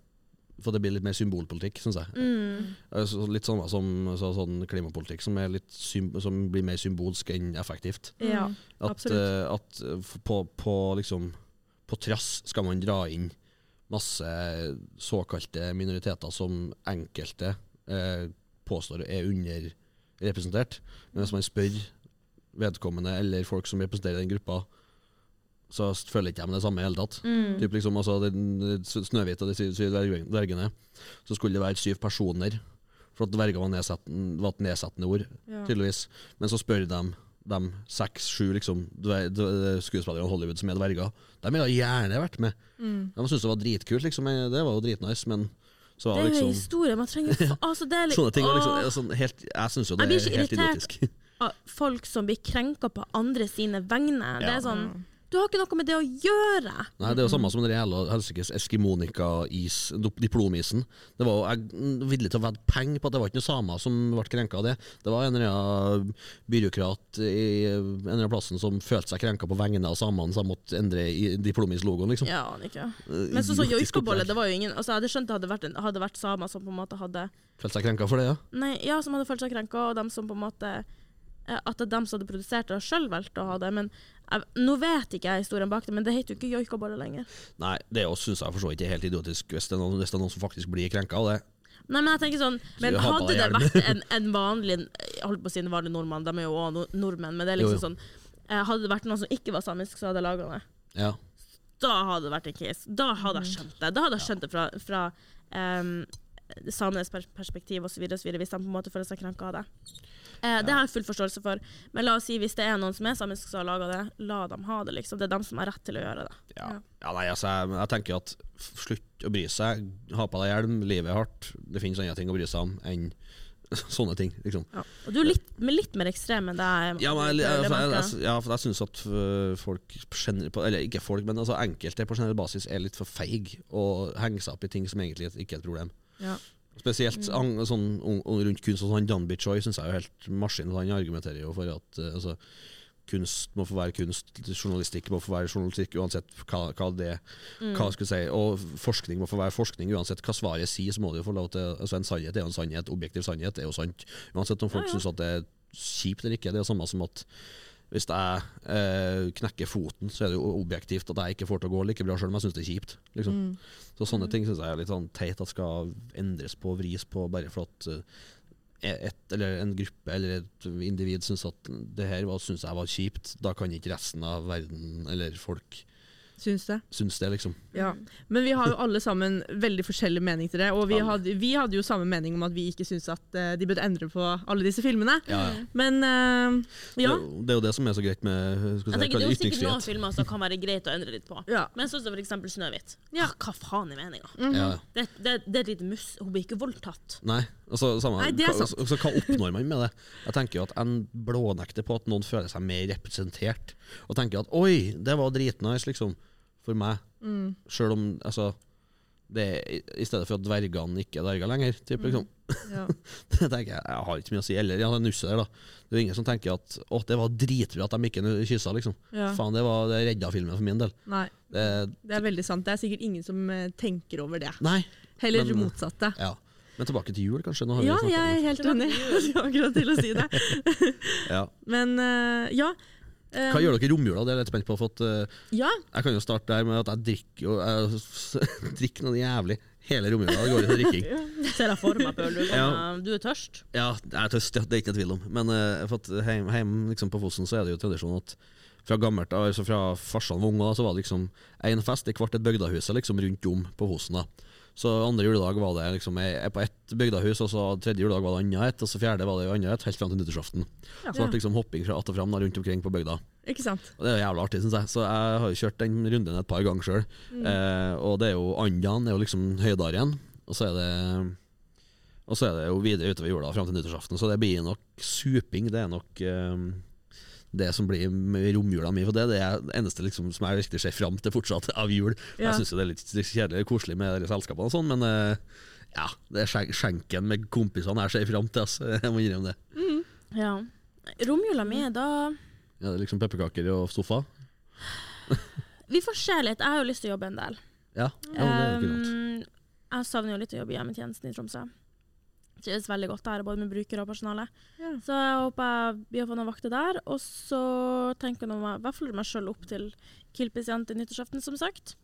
for det blir litt mer symbolpolitikk, syns jeg. Mm. Altså, litt sånn som så, sånn klimapolitikk som, er som blir mer symbolsk enn effektivt. Ja. At, eh, at eh, på, på, liksom, på trass skal man dra inn masse såkalte minoriteter som enkelte uh, påstår er underrepresentert. Men hvis man spør vedkommende eller folk som representerer den gruppa, så føler ikke de det samme i hele tatt. Mm. Typ liksom, altså, Snøhvit og de syv syv dvergene, så skulle det være syv personer. For at dverger var, nedsetten, var et nedsettende ord, Ja. tydeligvis. Men så spør de de seks-sju liksom, skuespillerne i Hollywood som er dverger. De ville gjerne vært med. Mm. De syntes det var dritkult, liksom. Det var jo dritnice, men så Det var er det jo liksom historie. Man trenger altså, det er litt, Sånne ting var liksom, er sånn helt, Jeg syns jo det Jeg blir ikke irritert. idiotisk. av folk som blir krenka på andre sine vegne. Det er sånn Du har ikke noe med det å gjøre! Nei, Det er jo samme som den jævla helsikes Eskimonika-is, diplomisen. Det var jo Jeg villig til å vedde penger på at det var ikke noen samer som ble krenka av det. Det var en eller annen byråkrat i en eller annen plassen som følte seg krenka på vegne av samene, så jeg måtte endre diplomis-logoen, liksom. Ja, ikke. Eh, Men som idiotisk joikabolle, det var jo ingen altså, Jeg hadde skjønt det hadde vært, en, hadde vært samer som på en måte hadde Følt seg krenka for det, ja. Nei, ja, som hadde følt seg krenka, og dem som på en måte At det er dem som hadde produsert det, sjøl valgte å ha det. Men jeg, nå vet ikke jeg historien bak det, men det heter jo ikke joikaboller lenger. Nei, det syns jeg for så vidt er helt idiotisk, hvis det er noen, det er noen som faktisk blir krenka av det. Nei, men jeg tenker sånn Men hadde det vært en, en vanlig Jeg holdt på å si en vanlig nordmann, de er jo òg nordmenn, men det er liksom jo. sånn eh, Hadde det vært noen som ikke var samisk, så hadde jeg laga det. Ja. Da hadde det vært en case. Da hadde jeg skjønt det. Da hadde jeg skjønt det fra, fra um, samenes pers perspektiv osv., hvis de på en måte føler seg krenka av det. Eh, Det har jeg full forståelse for, men la oss si hvis det er noen som er samisk som har laga det, la dem ha det, liksom. Det er dem som har rett til å gjøre det. Ja. ja, nei, altså, jeg, jeg tenker at slutt å bry seg. Ha på deg hjelm, livet er hardt. Det finnes andre ting å bry seg om enn sånne ting. liksom. Og du er litt, litt mer ekstrem enn det er. Ja, men jeg, det jeg, jeg, jeg. jeg, jeg syns at øh, folk Eller ikke folk, men altså enkelte på generell basis er litt for feige og henger seg opp i ting som egentlig ikke er et problem. Ja. Spesielt Mm. sånn, rundt kunst. og sånn Dan Bichoy syns jeg er jo helt maskin. Han argumenterer jo for at uh, altså, kunst må få være kunst, journalistikk må få være journalistikk uansett hva, hva det Mm. hva skulle si, Og forskning må få være forskning. Uansett hva svaret sier, så må det jo få lov til altså En sannhet er jo en sannhet. Objektiv sannhet er jo sant. Uansett om folk Ja, ja. syns at det er kjipt eller ikke. Det er jo samme som at Hvis jeg eh, knekker foten, så er det jo objektivt at jeg ikke får til å gå like bra, sjøl om jeg syns det er kjipt. Liksom. Mm. Så sånne ting syns jeg er litt sånn teit at skal endres på vris på, bare for at uh, et, eller en gruppe eller et individ syns at det her var- syns jeg var kjipt. Da kan ikke resten av verden eller folk Syns det. synes det, liksom. Ja. Men vi har jo alle sammen veldig forskjellig mening til det. Og vi hadde, vi hadde jo samme mening om at vi ikke syns at eh, de burde endre på alle disse filmene. Ja, ja. Men uh, ja. Det, det er jo det som er så greit med skal Jeg si, tenker Det er jo sikkert noen filmer som kan være greit å endre litt på. ja. Men sånn som for eksempel Snøhvit. Ja. Ah, Hva faen er meninga? Mm -hmm. ja. Det, det, det er et lite mus. Hun blir ikke voldtatt. Nei, altså, samme, Nei, det er hva, sant. altså, hva oppnår man med det? Jeg tenker jo at En blånekter på at noen føler seg mer representert, og tenker at oi, det var dritnice, liksom, for meg. Mm. Sjøl om altså, det er, i- stedet for at dvergene ikke er dverger lenger. Typ, liksom. ja. Det tenker jeg, jeg har ikke mye å si. Eller ja, det nusset der, da. Det er jo ingen som tenker at å, det var dritbra at de ikke kyssa, liksom. ja. Faen, det, var, det redda filmen for min del. Nei, Det, det er veldig sant. Det er sikkert ingen som eh, tenker over det. nei. Heller Men- motsatte. Ja. Men tilbake til jul, kanskje? Nå har Ja, jeg er helt enig. Jeg skulle akkurat til å si det. ja. Men eh, ja. Eh, Hva gjør dere i romjula? Det er jeg litt spent på. At, uh, Ja, Jeg kan jo starte der med at jeg drikker jo Jeg drikker noe jævlig hele romjula. Det går i drikking. Ser jeg for meg, Pøl. Du, Ja. du er tørst. Ja, jeg er tørst. ja, det er ikke noe tvil om. Men uh, for at heim, liksom på Fosen så er det jo tradisjon at fra gammelt altså fra farsan var unge, så var det liksom en fest i hvert et bygdahus liksom rundt om på Fosen. da Så andre juledag var det liksom jeg er på ett bygdahus, og så tredje juledag var det annet ett, og så fjerde var det annet ett, helt fram til nyttårsaften. Ja. Så det ble liksom hopping fra att og fram rundt omkring på bygda. ikke sant. Og det er jo jævla artig, syns jeg. Så jeg har jo kjørt den runden et par ganger sjøl. Eh, og det er jo Andan er jo liksom høydar igjen, og så er det Og så er det jo videre utover jula fram til nyttårsaften, så det blir nok suping. Det er nok eh, det som blir romjula mi. For det det er det eneste liksom, som jeg virkelig ser fram til fortsatt av jul. Ja. Jeg syns det er litt kjedelig og koselig med selskapene og sånn, men uh, ja, det er skjenken med kompisene jeg ser fram til. Altså. Jeg må innrømme det. Ja. Romjula mi, da Ja, det er liksom pepperkaker og sofa. Vi får se litt. Jeg har jo lyst til å jobbe en del. Ja, ja det er ikke sant. Um, jeg savner jo litt å jobbe i hjemmetjenesten i Tromsø. Trives veldig godt der, både med brukere og personale. Ja. Så jeg håper vi har fått noen vakter der. Og så tenker jeg i hvert fall meg sjøl opp til Kilpis igjen til nyttårsaften, som sagt.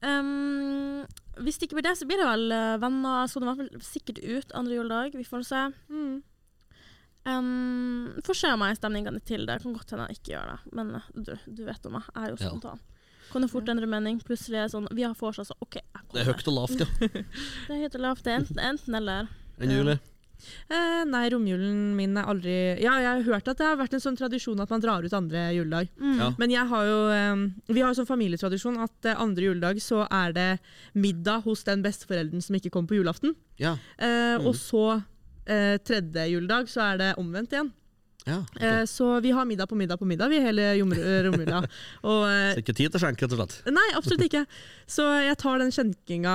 Um, hvis det ikke blir det, så blir det vel eh, venner. Så det i hvert fall sikkert ut andre juledag. Vi får se. Mm. Um, får se om jeg har stemningene til det. Kan godt hende jeg ikke gjør det. Men eh, du, du vet om meg. Jeg er jo Ja. spontan. Kan jo fort endre mening. Plutselig er det sånn Vi har vors, så OK, jeg kommer. Det er høyt og lavt, ja. Det er høyt og lavt. Er enten, enten eller. Enn jul, ja. Eh, nei, romjulen min er aldri Ja, jeg har hørt at det har vært en sånn tradisjon at man drar ut andre juledag. Mm. Ja. Men jeg har jo eh, Vi har jo sånn familietradisjon at eh, andre juledag så er det middag hos den besteforelderen som ikke kom på julaften. Ja, Eh, Mm. Og så eh, tredje juledag så er det omvendt igjen. Ja. ok. Eh, så vi har middag på middag på middag vi hele eh, romjula. Eh, Så ikke tid til skjenk, rett og slett. Nei, absolutt ikke. Så jeg tar den skjenkinga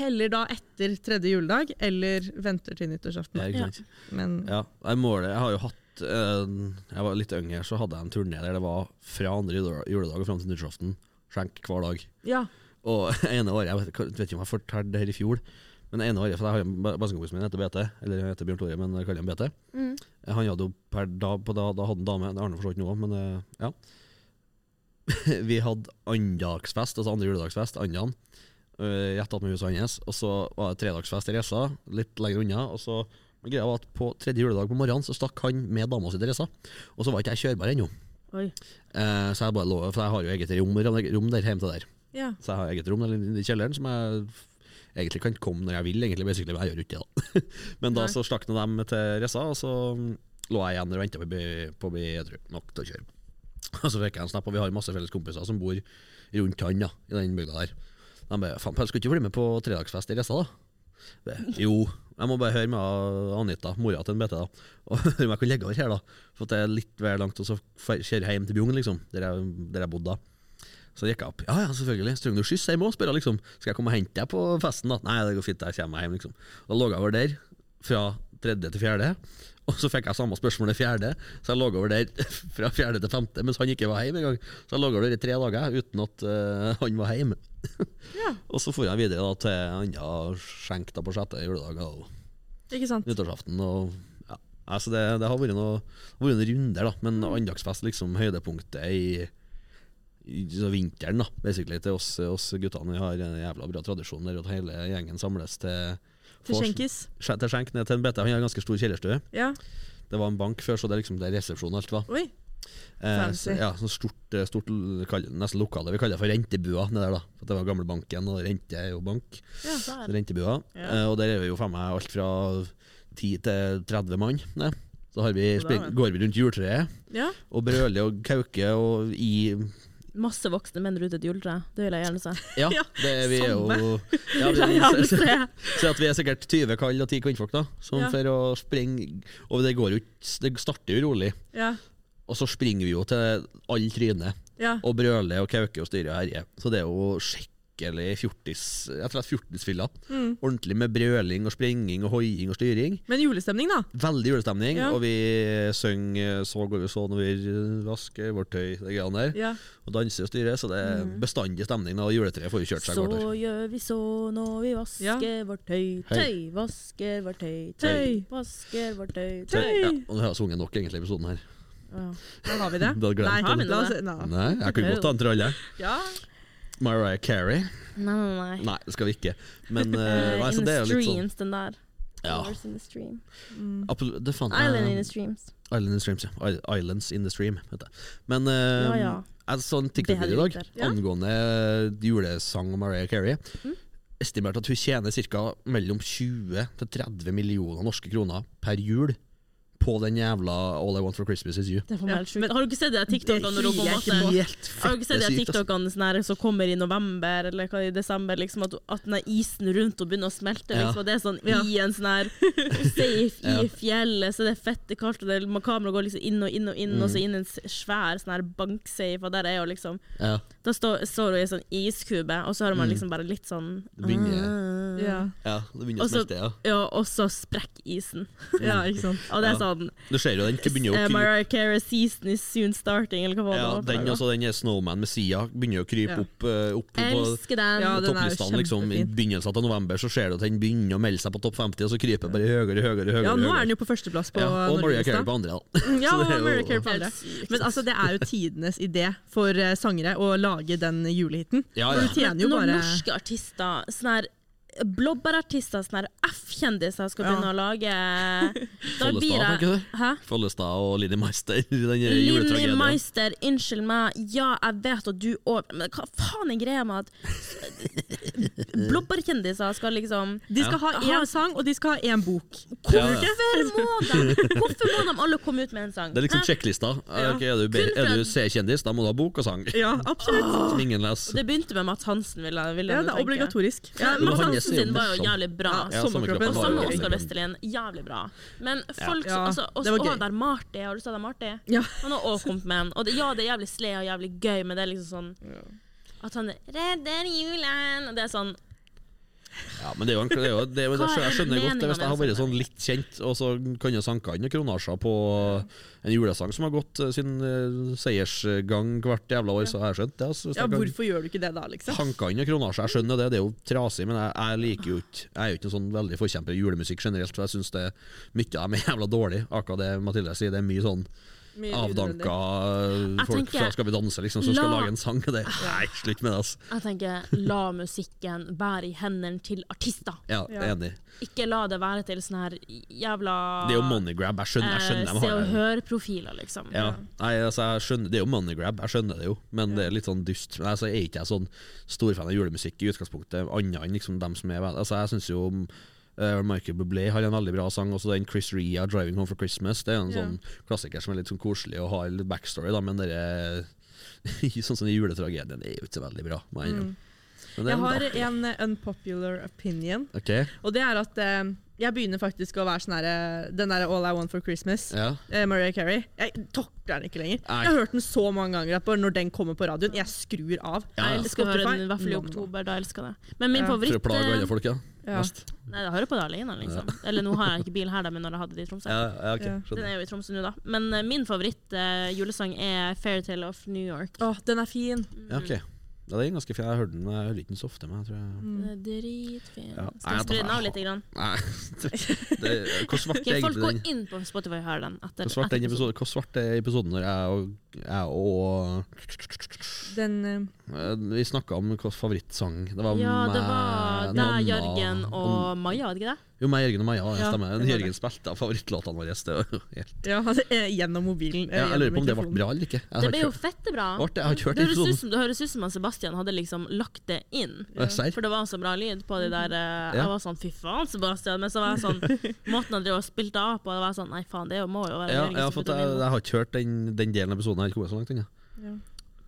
heller da etter tredje juledag, eller venter til nyttårsaften. Ja. Men Ja, jeg, måler, jeg har jo hatt Jeg var litt yngre, så hadde jeg en turné der det var fra andre jule- juledag og fram til nyttårsaften. Skjenk hver dag. ja. Og ene året Jeg vet, vet ikke om jeg fortalte det her i fjor, men ene året For jeg har bestekompisen min heter BT, eller han heter Bjørn Tore, men jeg kaller ham BT. Mm. Han hadde jo per dag på da, da hadde han dame, det har han for så vidt nå men eh, ja. vi hadde andagsfest, altså andre juledagsfest, andan, uh, rett attmed huset hans. Og så var det tredagsfest i Resa, litt lenger unna. Og så greia var at på tredje juledag på morgenen så stakk han med dama si til Resa, Og så var ikke jeg kjørbar ennå. Eh, så jeg bare lå, for jeg har jo eget rom, rom der hjemme til der. ja. Så jeg har eget rom der i kjelleren som jeg egentlig kan komme når jeg vil, egentlig, men jeg gjør ikke det. da. Men da Nei. så slakna de til Ressa, og så lå jeg igjen og venta på, å bli- edru nok til å kjøre. Og så fikk jeg en snap, og vi har masse felles kompiser som bor rundt han da, i den bygda der. De bare 'faen, skal du ikke bli med på tredagsfest i Ressa', da? Jo, jeg må bare høre med Anita, mora til en BT, da. Og om jeg kan legge over her, da. For det er litt vel langt å kjøre hjem til Bjugn, liksom, der jeg, der jeg bodde da. Så gikk jeg opp. Ja, ja, selvfølgelig. Trenger du skyss hjem òg? Spør jeg liksom. Skal jeg komme og hente deg på festen? da? Nei, det går fint, jeg kommer meg hjem, liksom. Da lå jeg over der, fra tredje til fjerde. Og så fikk jeg samme spørsmål i fjerde, så jeg lå over der fra fjerde til femte, mens han ikke var hjemme engang. Så jeg lå over der i tre dager uten at uh, han var hjemme. Ja. og så for jeg videre da, til andre skjenk da på sjette juledag og nyttårsaften. Og ja, Altså det, det har vært noe- noen runder, da. Men andagsfest liksom høydepunktet i så vinteren, da. Basically til oss, oss guttene. Vi har en jævla bra tradisjon der at hele gjengen samles til Til skjenkis. Til skjenk ned til en BT. Han har en ganske stor kjellerstue. Ja. Det var en bank før, så det er liksom der resepsjonen alt var. Oi. Eh, ja, så, ja, stort, eh, stort nesten lokale. Vi kaller det for rentebua nede der, da. For det var gamlebanken, og rente er jo bank. Ja. Rentebua. Ja. Eh, og der er vi jo faen meg alt fra 10 til 30 mann. Ne? Så har vi, går vi rundt juletreet Ja. og brøler og kauker og i Masse voksne menn rundt et juletre. Det vil jeg gjerne se. Ja, det er vi jo ja, vi, se. Så at vi er sikkert 20 kall og 10 kvinnfolk, da. Som Ja. for å springe Og det går jo Det starter jo rolig. Ja. Og så springer vi jo til alle trynet ja. og brøler og kauker og styrer og herjer. Så det er jo skikkelig fjortis Jeg tror det er fjortisfylla. Mm. Ordentlig med brøling og sprenging og hoiing og styring. Men julestemning, da. Veldig julestemning, Ja. og vi synger 'Så går vi så når vi vasker vårt tøy', det greiene der. Ja. Og danser og styrer, så det er Mm. bestandig stemning. Og juletreet får jo kjørt seg Så gjør vi så når vi vasker vårt tøy, tøy, vasker vårt tøy, tøy, vasker vårt tøy, tøy. ja, og nå har jeg sunget nok egentlig i episoden her. Ja. Da har vi det. Nei, Har vi det? nei. Jeg kunne godt ta en til alle. Ja. Mariah Carey? Nei, nei, nei. Nei, det skal vi ikke. Men Eh, uh, nei, in det the er jo litt sånn streams, den der. Ja. Hours in the stream. Mm. det fant Island in the streams. Island in the Streams, ja. Islands in the Stream, heter det. Men uh, Ja, ja. jeg så en TikTok-video i dag Ja. angående julesang og Mariah Carey. Mm. Estimert at hun tjener ca. mellom 20 til 30 millioner norske kroner per jul på den jævla All I Want for Christmas Is You. Det er for meg helt sjukt. men Har du ikke sett de TikTokene når hun på en måte har du ikke sett de. TikTokene sånn som kommer i november eller hva i desember? Liksom, at, at den isen rundt og begynner å smelte. Ja. Liksom, og det er sånn Ja. i en sånn her safe i fjellet, så det er fette kaldt, og det, kameraet går liksom inn og inn og inn, Mm. og så inn i en svær sånn her banksafe, og der er jo liksom Ja. Da står, står hun i en sånn iskube, og så har man Mm. liksom bare litt sånn Det begynner- Ja. ja, det begynner å smelte, ja. Ja, og så sprekker isen. ja, ikke sant. Og det er sånn Du ser jo den begynner eh, å krype. Mariah Carey season is soon starting, eller hva var det? Ja, den noe? den er Snowman med Sia begynner å krype Ja. opp, eh, opp på Elsker den. Ja, den topplistene. Liksom, I begynnelsen av november så ser du at den begynner å melde seg på topp 50, og så kryper bare høyere høyere. høyere, Ja, nå er den jo på førsteplass på ja, Og Mariah Carey på andre, da. Ja, Mariah Carey på andre. Men altså, det er jo tidenes idé for eh, sangere å lage den julehiten. Ja, ja. du tjener jo Når norske artister, sånn her blåbærartister, sånn her F-kjendiser skal Ja. begynne å lage Da Follestad, tenker du? Hæ? Follestad og Linni Meister i den Linni juletragedien. Meister, unnskyld meg, ja, jeg vet at du òg Men hva faen er greia med at blobberkjendiser skal liksom De skal ha Ja. én sang, og de skal ha én bok. Ja, ja. Hvorfor må de Hvorfor må de alle komme ut med en sang? Det er liksom Hæ? sjekklista. Ja. Ok, er du, be- Kun for er du at- C-kjendis, da må du ha bok og sang. Ja, absolutt. Som ingen leser. Det begynte med Mats Hansen, vil jeg, vil jeg Ja, nå det er tenke. obligatorisk. Ja, Men Mats han er Hansen sin var jo morsom. jævlig bra. Ja, Ja, Sommerkroppen Og sammen samme. Oskar Westerlin. jævlig bra. Men folk Ja, som også, det var også, gøy. og der Marty, har du sett der Marty? Ja. Han har også kommet med en. Og det, ja, det er jævlig sled og jævlig gøy, men det er liksom sånn At han redder julen Og det er sånn Ja, men det er jo, det er jo, det er det, jeg skjønner godt det hvis jeg har vært sånn litt kjent, og så kan jeg sanke inn noen kronasjer på en julesang som har gått eh, sin eh, seiersgang hvert jævla år, så har jeg skjønt det. Altså, Ja, hvorfor gjør du ikke det da, liksom? hanka inn noen kronasjer, jeg skjønner det, det er jo trasig, men jeg, jeg liker jo ikke Jeg er jo ikke en sånn veldig forkjemper i julemusikk generelt, for jeg syns det mye av dem er jævla dårlig. Akkurat det Mathilde sier, det er mye sånn avdanka folk tenker- fra Skal vi danse, liksom, som skal lage en sang. Det, nei, slutt med det, altså. Jeg tenker, la musikken være i hendene til artister. Ja, Ja. enig. Ikke la det være til sånn her jævla Det er jo money grab. Jeg skjønner, jeg skjønner eh, Se og hør-profiler, liksom. Ja. Nei, altså, jeg skjønner, det er jo money grab, jeg skjønner det jo, men det er litt sånn dust. Men altså, jeg er ikke jeg sånn storfan av julemusikk i utgangspunktet, annet enn liksom dem som er Altså, jeg syns jo eh, Michael Bublé har en veldig bra sang, også den Chris Ria, 'Driving Home for Christmas'. Det er en yeah. sånn klassiker som er litt sånn koselig og har litt backstory, da, men det er Sånn som den juletragedien er jo ikke så veldig bra. Mm. Jeg har en unpopular opinion, okay. og det er at eh, jeg begynner faktisk å være sånn her, Den der All I Want for Christmas, ja. eh, Mariah Carey. Jeg tokler den ikke lenger. Nei. Jeg har hørt den så mange ganger at bare når den kommer på radioen, jeg skrur av. Ja. Jeg elsker å høre den, i hvert fall i oktober. Da elsker jeg det. Men min Ja. For favoritt å plage eh, alle folk, ja. Ja. Nei, jeg hører på det alene, liksom. Eller nå har jeg ikke bil her, da, men når jeg hadde det i Tromsø. Ja, ja, ok, Ja. Den er jo i Tromsø nå, da. Men uh, min favoritt uh, julesang er 'Fairytale of New York'. Åh, den er fin. Ja, ok. Ja, det er ganske fin. Jeg hørte den, jeg hører ikke den så ofte. Men jeg tror jeg Mm. Det dritfint. Ja. Skal vi skru den av litt? Grann? Nei, hvor svart er egentlig den? folk går inn på Spotify og hører den. Etter, Hvor svart, den episode, hvor svart er episoden når jeg og, jeg og Den eh, Vi snakka om hvilken favorittsang. Det var Ja, det var deg, Nanna, Jørgen og Maja, var det ikke det? Jo, meg, Jørgen og Maja. Ja, Ja, stemmer. det var Jørgen spilte av favorittlåtene våre. Det helt Ja, er gjennom mobilen. eh, ja, Jeg lurer på om det ble bra eller ikke. Jeg Det ble jo fette bra. Det? Jeg har ikke hørt Det høres ut som, det høres ut som Sebastian hadde liksom lagt det inn. Ja. For det var så bra lyd på de der eh, Jeg var sånn fy faen, Sebastian. Men så var jeg sånn Måten han drev og spilte av på, det var sånn nei faen, det må jo være Ja, Jørgen ja, for jeg, jeg har ikke hørt den, den delen av episoden. Jeg har ikke kommet så langt ennå. Ja.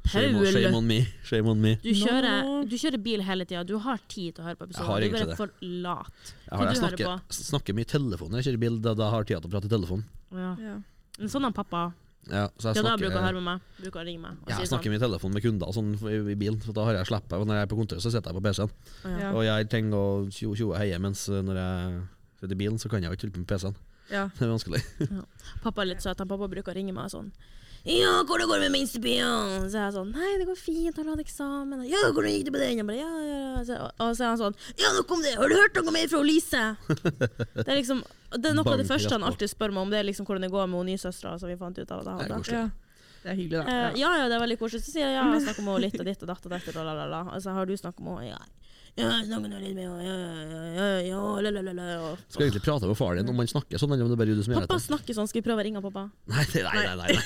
Shame, on- shame on me. Shame on me. du kjører, du kjører bil hele tida. Du har tid til å høre på Jeg har episoden. Du er for lat. Jeg, har, jeg snakker, snakker mye i telefon når jeg kjører bil. Da, da har jeg tid til å prate i telefon. Ja. Ja. Men Sånn har pappa. Ja, så Det jeg er da jeg bruker å høre med meg. Bruker å ringe meg. Og ja, jeg sånn. snakker mye i telefon med kunder sånn, i, i bilen. For da har jeg slappet. Når jeg er på kontoret, så sitter jeg på PC-en. Ja. Ja. Og jeg trenger å tjo tjo og heie, mens eh, når jeg sitter i bilen, så kan jeg jo ikke holde på med PC-en. Ja. Det er vanskelig. Pappa er litt søt. Han pappa bruker å ringe meg og sånn Ja, hvordan går det med minstebyen? Så er jeg sånn Nei, det går fint, han hadde eksamen. Ja, hvordan gikk det med den? Jeg bare, ja, ja, ja. Så, og så er han sånn Ja, nok om det! Har du hørt noe mer fra Lise? Det er liksom Det er noe av det første han alltid spør meg om, det er liksom hvordan det går med nysøstera som vi fant ut av at jeg Det er hadde. ja. Det er hyggelig, da. Eh, ja, ja, det er veldig koselig. Så sier jeg ja, jeg snakker med henne litt og ditt og datt og datt og la, la, la. Altså, har du snakket med henne? Ja. Ja, jeg snakker nå litt med henne. Ja, ja, ja, ja, ja, la, la, la, la. Skal egentlig prate med faren din om han snakker sånn, eller om det er du som gjør Pappa det? snakker sånn. Skal vi prøve å ringe pappa? Nei, nei, nei. nei, nei.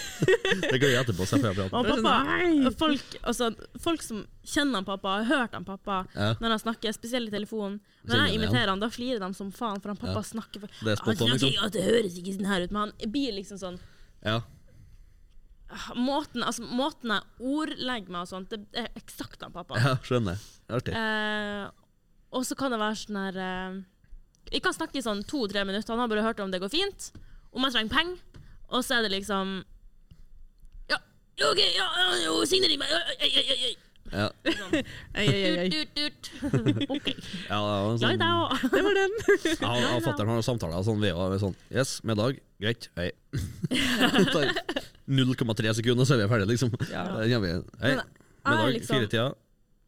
Det kan jeg etterpå. Så jeg får prate. Og pappa, folk, altså, folk som kjenner han pappa, har hørt han pappa Ja, når han snakker, spesielt i telefonen. Kjenner Når jeg han imiterer han, da flirer de som faen, for han pappa Ja. snakker for det er Han spot on, snakker liksom. ikke at det høres ikke sånn her ut, men han blir liksom sånn Ja. Måten, altså, måten jeg ordlegger meg og sånt, det er eksakt han pappa. ja, skjønner. Er artig. Eh, og så kan det være sånn her eh, Vi kan snakke i sånn to-tre minutter. Han har bare hørt om det går fint, om jeg trenger penger, og så er det liksom Ja, OK, ja, signer i meg. Ja, ja, ja, ja, ja. Ja, Sånn. Ei, ei, ei, ei. Tut, tut, tut. OK. ja det var sånn. Det var den. Ja, han og fatter'n har samtaler sånn sånn Yes, middag. Greit. Hei. Tar 0,3 sekunder, så er vi ferdige, liksom. Ja. Da kommer vi. Hei. Men jeg er Middag. liksom- Firetida.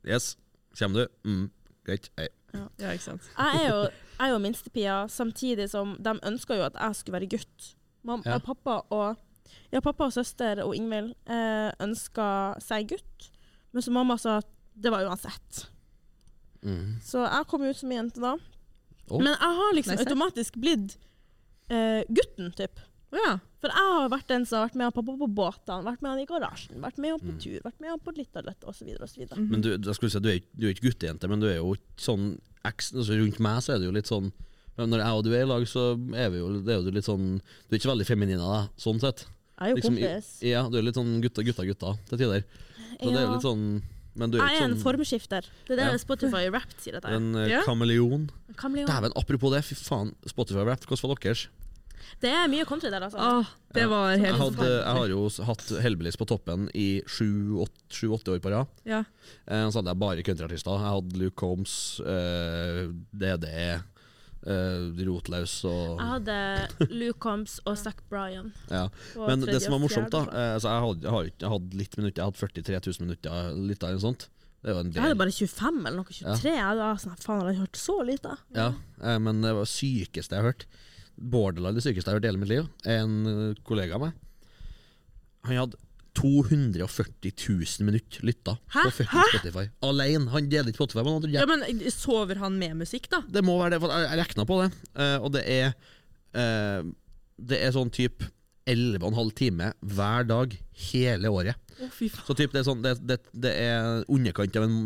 Yes. Kommer du? Mm. Greit. Hei. Ja, ikke sant. Jeg er jo, jeg er jo minstepia, samtidig som de ønska jo at jeg skulle være gutt. Mam, Ja. pappa, og, ja, pappa og søster og Ingvild eh, ønska seg gutt, men så mamma sa at det var uansett. Mm. Så jeg kom ut som jente da. Oh. Men jeg har liksom automatisk blitt eh, gutten, typ. Ja. For jeg har vært den som har vært med han pappa på båtene, vært med han i garasjen, vært med han på Mm. tur, vært med han på litt av dette, osv. osv. -hmm. Men du, jeg skulle si, du, er, du er ikke guttejente, men du er jo ikke sånn altså Rundt meg så er det jo litt sånn men Når jeg og du er i lag, så er vi jo, det er jo litt sånn Du er ikke veldig feminin av deg, sånn sett. Jeg er jo Liksom, kompis. Ja, du er litt sånn gutta, gutta, gutta til tider. Så det er jo litt sånn Men du er Jeg er en sånn formskifter. Det er det Ja. Spotify Wrapped sier dette. en uh, Ja. kameleon. Kameleon. Dæven, apropos det, fy faen. Spotify Wrapped, hvordan var deres? Det er mye country der, altså. Åh, det Ja. var Jeg, hadde, jeg har jo hatt Hellbillies på toppen i sju-åtte år på rad. Ja. Eh, så hadde jeg bare countryartister. Jeg hadde Luke Combs, eh, DD, eh, Rotlaus og Jeg hadde Luke Combs og Zack Bryan. ja. Men det som var morsomt, da eh, jeg, hadde, jeg, hadde, jeg hadde litt minutter, jeg hadde 43 000 minutter, litt av en sånt. Jeg hadde bare 25 eller noe. 23. Jeg hadde, sånn, faen, hadde jeg hørt så lite? Ja, eh, men det var sykeste jeg har hørt. Borderline det sykeste jeg har hørt i hele mitt liv. En kollega av meg. Han hadde 240 000 minutter lytta Hæ? på Spotify. Alene. Han deler ikke Spotify. Men, ja, men Sover han med musikk, da? Det må være det. For jeg regna på det, uh, og det er uh, Det er sånn type 11,5 timer hver dag hele året. Å, fy faen. Så typ, det, er sånn, det, det, det er underkant av en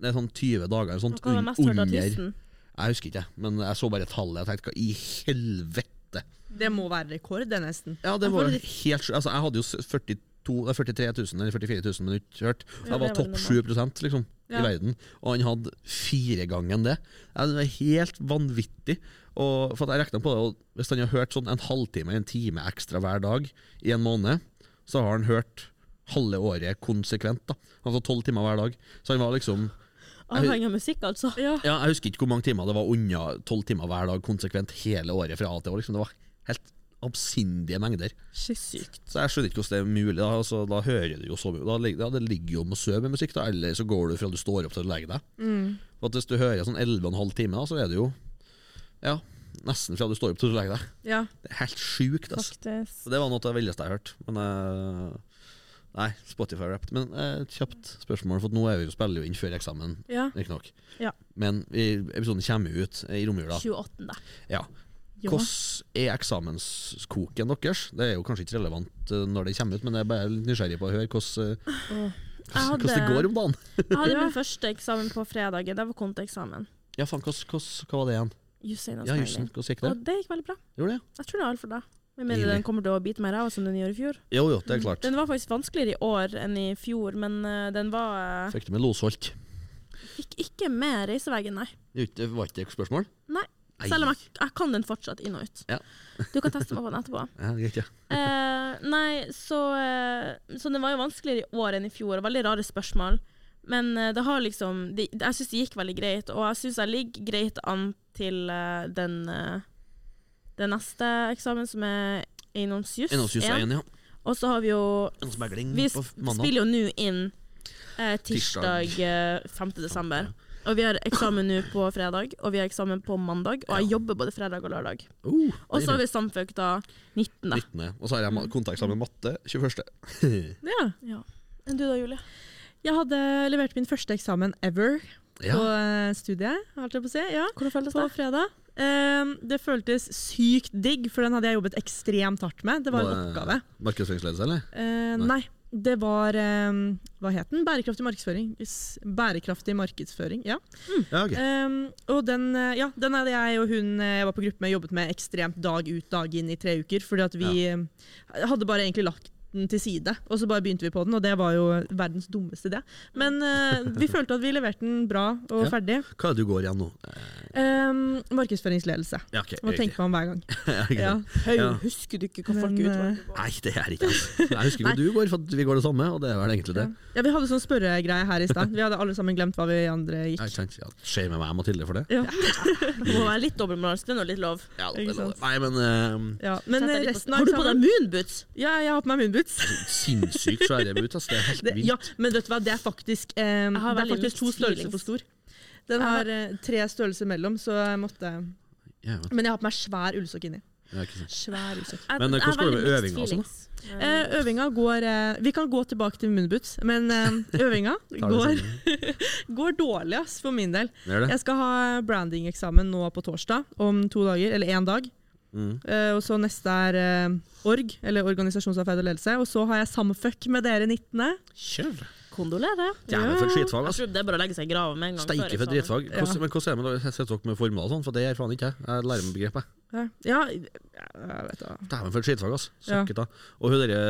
Det er sånn 20 dager eller sånt. Hva var mest under Jeg husker ikke, men jeg så bare tallet. Jeg tenkte hva i helvete? Det må være rekord, det, nesten. Ja, det var helt altså, Jeg hadde jo 40 to, 43 000 eller 44 000 minutter hørt. Jeg var topp 7 liksom, ja. i verden, og han hadde fire ganger det. Det var helt vanvittig. Og, for jeg på det, Hvis han har hørt sånn en halvtime en time ekstra hver dag i en måned, så har han hørt halve året konsekvent. da Altså tolv timer hver dag. Så han var liksom Avhengig av musikk, altså? Ja. ja. Jeg husker ikke hvor mange timer det var unna tolv timer hver dag konsekvent hele året fra A til Å. Liksom. Det var helt absindige mengder. Sykt. Så jeg skjønner ikke hvordan det er mulig. Da, altså, da hører du jo så mye. Da, ja, det ligger jo om å sove med musikk, da, eller så går du fra du står opp til du legger deg. Mm. Hvis du hører sånn 11,5 timer, da, så er det jo ja, nesten fra du står opp til du legger deg. Ja. Det er helt sjukt. Altså. Det var noe av det villeste jeg har hørt. Men uh, Nei, Spotify Wrapped. Men eh, kjapt spørsmål, for nå er vi jo, spiller jo inn før eksamen, ja. riktignok. Ja. Men episoden kommer ut i romjula. 28. Da. Ja. Hvordan er eksamenskoken deres? Det er jo kanskje ikke relevant eh, når det kommer ut, men jeg er bare nysgjerrig på å høre hvordan, eh, hvordan det går om dagen. Jeg hadde min første eksamen på fredag. Det var konteeksamen. Ja, faen, hva var det igjen? Jussen Ja, jussen, hvordan gikk det? Og det gikk veldig bra. Gjorde det? Jeg tror det er alt for deg. Med mindre den kommer til å bite meg i ræva som den gjorde i fjor. Jo, jo, det er klart. Den var faktisk vanskeligere i år enn i fjor, men eh, den var Fikk du med losholt? Fikk ikke med reiseveggen, nei. Det var ikke- det et spørsmål? Nei. Selv om jeg, jeg kan den fortsatt inn og ut. Ja. Du kan teste meg på den etterpå. Ja, greit, ja. Eh, nei, så, eh, så den var jo vanskeligere i år enn i fjor. Veldig rare spørsmål. Men eh, det har liksom det, Jeg syns det gikk veldig greit, og jeg syns jeg ligger greit an til eh, den den neste eksamen, som er. Eiendomsjus 1, ja. Og så har vi jo Vi spiller jo nå inn eh, tirsdag Tirsdag. eh, 5. desember. Og vi har eksamen nå på fredag, og vi har eksamen på mandag. Og jeg jobber både fredag og lørdag. Uh, Og så har vi samføk da 19. 19. Og så har jeg kontakteksamen matte 21. ja. Ja. Enn du da, Julie? Jeg hadde levert min første eksamen ever ja. på eh, studiet, holdt jeg på å si. Ja. Hvordan føltes det? På fredag. Ehm, det føltes sykt digg, for den hadde jeg jobbet ekstremt hardt med. Det var en oppgave. Markedsføringsledelse, eller? Uh, Nei. nei. Det var um, Hva het den? Bærekraftig markedsføring. Bærekraftig markedsføring, ja. Ja, ok. um, og den, eh, ja, den hadde jeg og hun eh, jeg var på gruppe med, jobbet med ekstremt dag ut, dag inn i tre uker. Fordi at vi ja. hadde bare egentlig lagt den til side, og så bare begynte vi på den, og det var jo verdens dummeste idé. Men uh, vi følte at vi leverte den bra og Ja. ferdig. Hva er det du går igjen nå? Um, markedsføringsledelse. Ja, ok, Må tenke meg om hver gang. Ja. Ja. husker du ikke hva folk eh, utvalgte? Nei, det er ikke altså. Jeg husker ikke du går, for vi går det samme, og det er vel egentlig det. Ja, Vi hadde sånn spørregreie her i stad. Vi hadde alle sammen glemt hva vi andre gikk. Ja, Skjer med meg, Mathilde, for det? Ja. Det må være litt dobbeltmoralsk. Det er nå litt lov. Ja, det det, sant? nei, men uh, Ja, men eh, på- resten av Har du på deg moonboots? Ja, jeg har på meg moonboots. sinnssykt svære boots. Altså. Det er helt Det, vilt. ja, men vet du hva, det er faktisk, eh, det er faktisk to størrelser for stor. Den har- eh, tre størrelser mellom, så jeg måtte Ja. Men jeg har på meg svær ullsokk inni. Ja. Svær ullsokk. Men, eh, hvordan går det med øvinga og sånn. Eh, øvinga går eh, Vi kan gå tilbake til munnboots, men eh, øvinga går, går dårlig ass, for min del. Jeg skal ha branding-eksamen nå på torsdag, om to dager, eller én dag. Mm. Eh, og så neste er org, eller organisasjonsarbeid og ledelse. Og så har jeg samfuck med dere 19. Kjør! Kondolerer. Jævlig for skitfag, Jeg altså. det er bare å legge seg i grava med en gang. Steike for dritfag. Hvordan, Men hvordan er det med dere setter dere med former og sånn? For det gjør faen ikke jeg. Jeg lærer meg begrepet. Ja, ja jeg vet da. Dæven, for et skitfag, altså. Ja. Søkket da. Og hun derre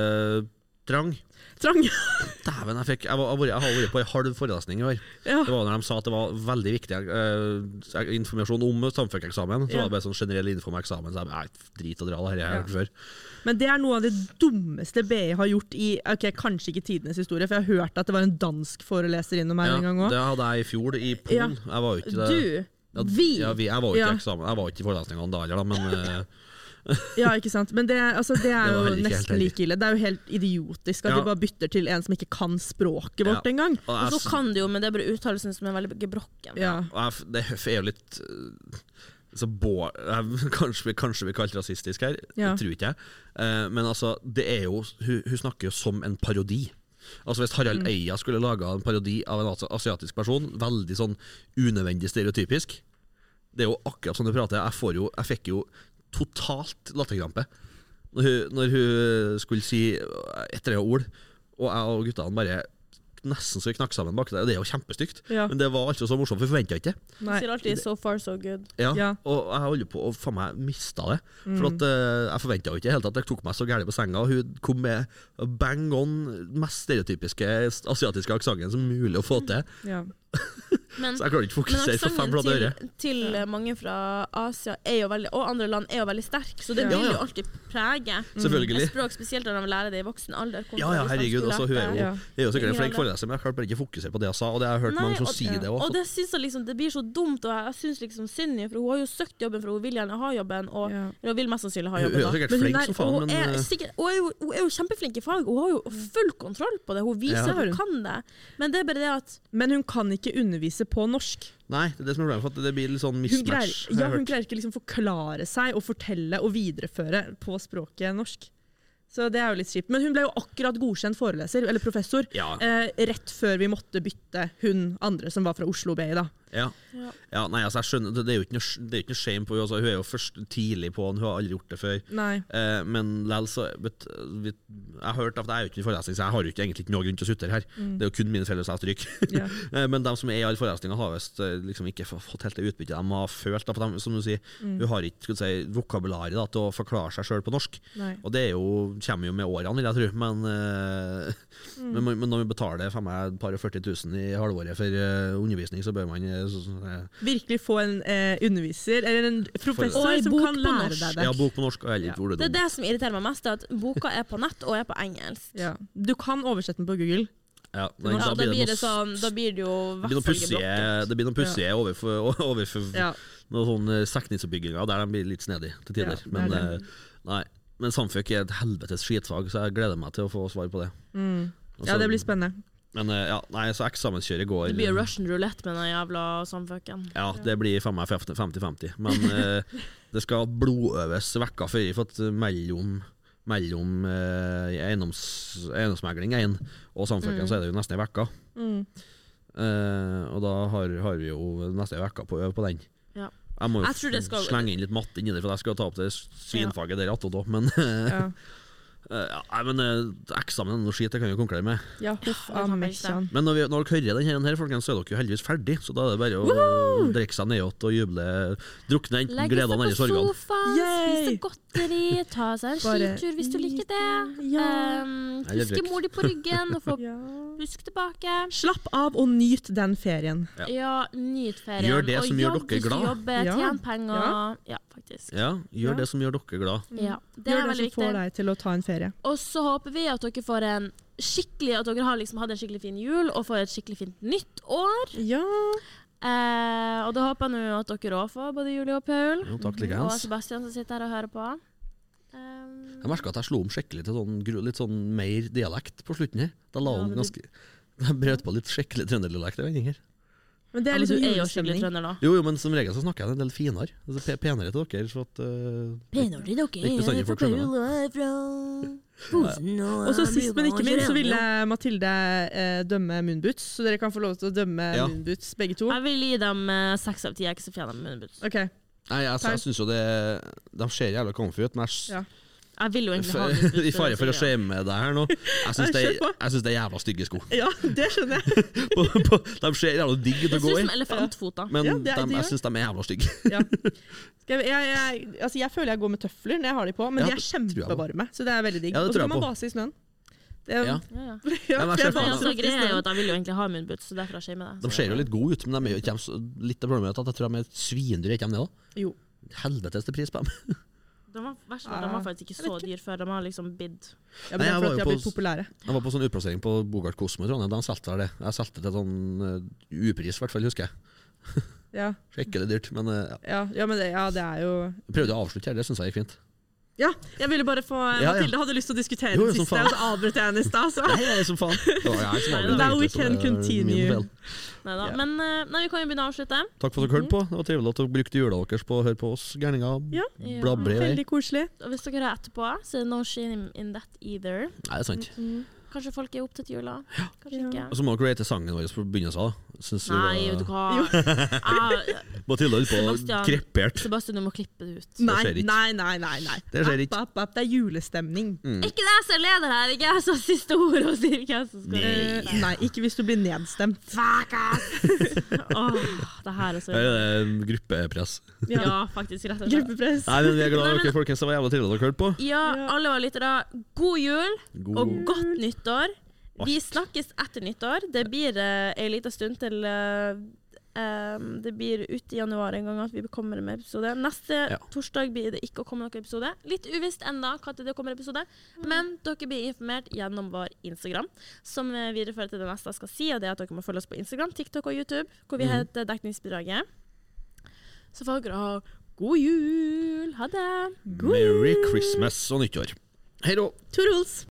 Trang. Trang. Dæven, jeg, fikk, jeg, var, jeg, har vært på en halv forelesning i år. Ja. Det var når de sa at det var veldig viktig eh, informasjon om samfunnseksamen. Så Ja. var det bare sånn generell info om eksamen. Så jeg jeg drit og dra, det har jeg hørt før. Men det er noe av det dummeste BI har gjort i ok, kanskje ikke tidenes historie, for jeg har hørt at det var en dansk foreleser innom her Ja, en gang òg. det hadde jeg i fjor, i Polen. Ja. Jeg var jo ikke det. Du, vi Ja, vi, jeg var jo ikke i eksamen, jeg var ikke i forelesningene da heller, men eh, Ja, ikke sant. Men det, altså, det er Det jo nesten like ille. Det er jo helt idiotisk at Ja. de bare bytter til en som ikke kan språket vårt Ja. engang. og Og så kan de jo, men det er bare uttalelsen som er veldig gebrokken. Ja. jeg, det er jo litt eh, så bå, kanskje, vi- kanskje vi det rasistisk her, Ja. det tror ikke jeg. Eh, men altså, det er jo hun, hun snakker jo som en parodi. Altså Hvis Harald Mm. Eia skulle laga en parodi av en asiatisk person, veldig sånn unødvendig stereotypisk Det er jo akkurat sånn du prater. Jeg, får jo, jeg fikk jo totalt latterkrampe når hun, når hun skulle si et eller annet ord, og jeg og guttene bare nesten så vi knakk sammen bak der. Det er jo kjempestygt. Ja. Men det var altså så morsomt, for vi forventa ikke. Nei. Sier alltid 'so far, so good'. Ja, Ja. Og jeg holder på å faen meg mista det. Mm. For at uh, Jeg forventa jo ikke helt at det tok meg så gærent på senga. Og hun kom med bang on mest stereotypiske asiatiske aksenten som mulig å få til. Ja. Men, Så jeg klarer ikke å fokusere på fem flate øre. til, til eh, mange fra Asia er jo veldig, og andre land er jo veldig sterk, så det Ja. vil Ja, jo alltid prege Selvfølgelig. et språk, spesielt når de lærer det i voksen alder. Ja, ja, herregud, skulle altså, hun er jo- er jo sikkert en flink foreleser, men jeg klarte bare ikke å fokusere på det jeg sa. Og det har jeg hørt Nei, mange som og- sier det Og det syns jeg liksom, det blir så dumt, og jeg, syns liksom synd i for hun har jo søkt jobben, for hun vil gjerne ha jobben, og Ja. hun vil mest sannsynlig ha jobben. Hun jobben. er sikkert flink som faen, Hun men er, eh, sikkert, hun, er jo, hun er jo kjempeflink i fag, hun har jo full kontroll på det, hun viser Ja. at hun kan det. Men det er bare det at Men hun kan ikke undervise på norsk. nei, det er det som er problemet. For at det blir litt sånn Hun greier, mismatch. ja, hun greier ikke liksom forklare seg og fortelle og videreføre på språket norsk. Så det er jo litt kjipt. Men hun ble jo akkurat godkjent foreleser, eller professor, Ja, eh, rett før vi måtte bytte hun andre som var fra Oslo BI, da. Ja. Ja. nei, altså, jeg skjønner, det, er jo ikke noe, det er ikke noe shame på henne. Altså, hun er jo først tidlig på den, hun har aldri gjort det før. Eh, men likevel, så but, vi, Jeg har hørt at jeg er jo ikke i forelesning, så jeg har jo ikke egentlig ikke noe grunn til å sutre her. Mm. Det er jo kun mine felles jeg stryker. Ja. Eh, Men de som er i alle forelesninger, har visst eh, liksom ikke fått helt det utbyttet de har følt. Da, de, som du sier, Mm. Hun har ikke si, vokabularet da, til å forklare seg sjøl på norsk. Nei. Og det er jo, kommer jo med årene, vil jeg tro. Men, eh, Mm. men, men når vi betaler for meg et par og 40 000 i halvåret for eh, undervisning, så bør man eh, så, så, eh, Virkelig få en eh, underviser, eller en professor for, som kan lære norsk. deg det. Ja, bok på norsk Ja. Det, Det er det som irriterer meg mest, er at boka er på nett og er på engelsk. Ja. Du kan oversette den på Google. Ja, men Ja, da blir det noe- sånn, da blir det jo det blir noen pussige, overfor, overfor Ja. noen sånne sekningsoppbygginger der de blir litt snedige til tider. Ja, er men, eh, nei. men samfuck er et helvetes skitfag, så jeg gleder meg til å få svar på det. Mm. Altså, ja, det blir spennende. Men eh, ja, nei, så eksamenskjøret går Det blir Russian roulette med den jævla samfucken. Ja, det blir 50-50. Men eh, det skal blodøves vekka før for mellom mellom eh, eiendoms, eiendomsmegling 1 og samfunnet Mm. så er det jo nesten ei uke. Mm. Eh, og da har, har vi jo nesten ei uke på å øve på den. Ja. Jeg må jo Jeg skal- slenge inn litt matte inni det, for jeg skal ta opp det svinfaget der attåt òg. Men, Ja. ja, nei, men uh, eksamen er noe skit, det kan vi konkludere med. ja, huff Det a kan meg ikke sann. Men når, vi, når dere hører denne her, folkens, så er dere jo heldigvis ferdig, så da er det bare å drikke seg nedåt og juble. Drukne enten Legge seg på sorgene. sofaen, Yay! spise godteri, ta seg en Bare skitur hvis du liker det. Ja. Um, huske mor di på ryggen og få Ja. pusk tilbake. Slapp av og nyt den ferien. Ja. Ja, nyt ferien. Gjør det og som gjør jobb dere glad. Jobbe, Ja. tjen penger. Ja, faktisk. Ja, gjør Ja. det som gjør dere glad. Ja, det Gjør er det veldig som får viktig. deg til å ta en ferie. Og så håper vi at dere får en skikkelig At dere har liksom hatt en skikkelig fin jul og får et skikkelig fint nytt år. Ja. Eh, og da håper jeg nå at dere òg får, både Julie og Paul. Jo, takk Og. Sebastian som sitter her og hører på. Um, Jeg merka at jeg slo om skikkelig til sånn, litt sånn mer dialekt på slutten her. Da la Ja, ganske Jeg brøt på litt skikkelig trønderdialekt. Men det er liksom er jo skikkelig trønder, da. Jo, jo, men som regel så snakker jeg en del finere. Altså, pe- penere til dere. Så at, uh, Penere til dere. Ikke bestandig folk skjønner Og så sist, men ikke minst, så ville Mathilde eh, dømme Moonboots, så dere kan få lov til å dømme Ja. Moonboots begge to. Jeg vil gi dem eh, seks av ti. Jeg er ikke så fjern av munnboots. Ok, Nei, jeg, jeg, jeg syns jo det De ser jævla comfy ut, men jeg, Ja. Jeg vil jo egentlig ha. I fare for å shame deg her nå, jeg syns det, det er jævla stygge sko. Ja, det skjønner jeg. På, på, de ser jævla digg ut å gå i, som men Ja, det er- dem- jeg syns de er jævla stygge. Ja. Jeg, jeg, jeg, altså jeg føler jeg går med tøfler når jeg har de på, men Ja, de er kjempevarme. Så det er veldig digg. Ja, det Og så kan man base i snøen. Det er, Ja. Ja, ja. ja, men jeg greia er jo at jeg vil jo egentlig ha munnboots, så derfor shamer jeg det. De ser jo litt gode ut, men de er jo ikke litt av problemet er at jeg tror de er svindyre, ikke de det? Jo. Helvetes til pris på dem. De var, faktisk ikke så dyr før. De har liksom bidd. Ja, men Nei, jeg var på- Jeg var på sånn utplassering på Bogart Cosmo i Trondheim, de solgte det. Jeg solgte til sånn uh, upris, i hvert fall, husker jeg. Ja, Skikkelig dyrt, men uh, ja. ja, ja men det, ja, det er jo prøvde å avslutte her, det syns jeg gikk fint. Ja, jeg ville bare få Ja, ja. Mathilde hadde lyst til å diskutere Jo, den siste, og så avbrøt jeg henne i stad. så- Nei, jeg som faen. Det som avbrøt, Now we can er continue. Neida. Yeah. Men eh, nei, vi kan jo begynne å avslutte. Takk for at dere hørte på. Det var trivelig at dere brukte jula deres på å høre på oss gærninger. Ja. Vei. Veldig koselig. Og hvis dere hører etterpå, så er det no shame in that either. Nei, det er sant. Kanskje folk er opptatt jula. Kanskje Ja. ikke. Og så må dere rate sangen vår på begynnelsen. Synes Nei, vet du hva. Jeg, Mathilde holdt på å krepert. Sebastian, du må klippe det ut. Nei, skjer ikke. nei, nei. nei, nei. Det skjer ikke. App, app, app. Det er julestemning. Mm. Ikke det som er leder her, ikke jeg som har siste ord og sier hvem som skal nei. nei, ikke hvis du blir nedstemt. Fuck ass! Åh, det her er så Det er gruppepress. Ja, faktisk. Rett og slett. Gruppepress. Nei, men Vi er glad i dere, folkens. Det var jævla trivelig at dere hørte på. Ja, Ja. alle var lyttere. God jul God og godt nyttår. Vi snakkes etter nyttår. Det blir uh, ei lita stund til uh, Um, det blir ut i januar en gang at vi kommer med episode. Neste Ja. torsdag blir det ikke å komme noen episode. Litt uvisst ennå når det kommer episode, men dere blir informert gjennom vår Instagram, som eh, viderefører til det neste jeg skal si, og det er at dere må følge oss på Instagram, TikTok og YouTube, hvor vi Mhm. heter Dekningsbidraget. Så får dere ha god jul! Ha det! Merry Christmas og nyttår. Hei da! Toodles!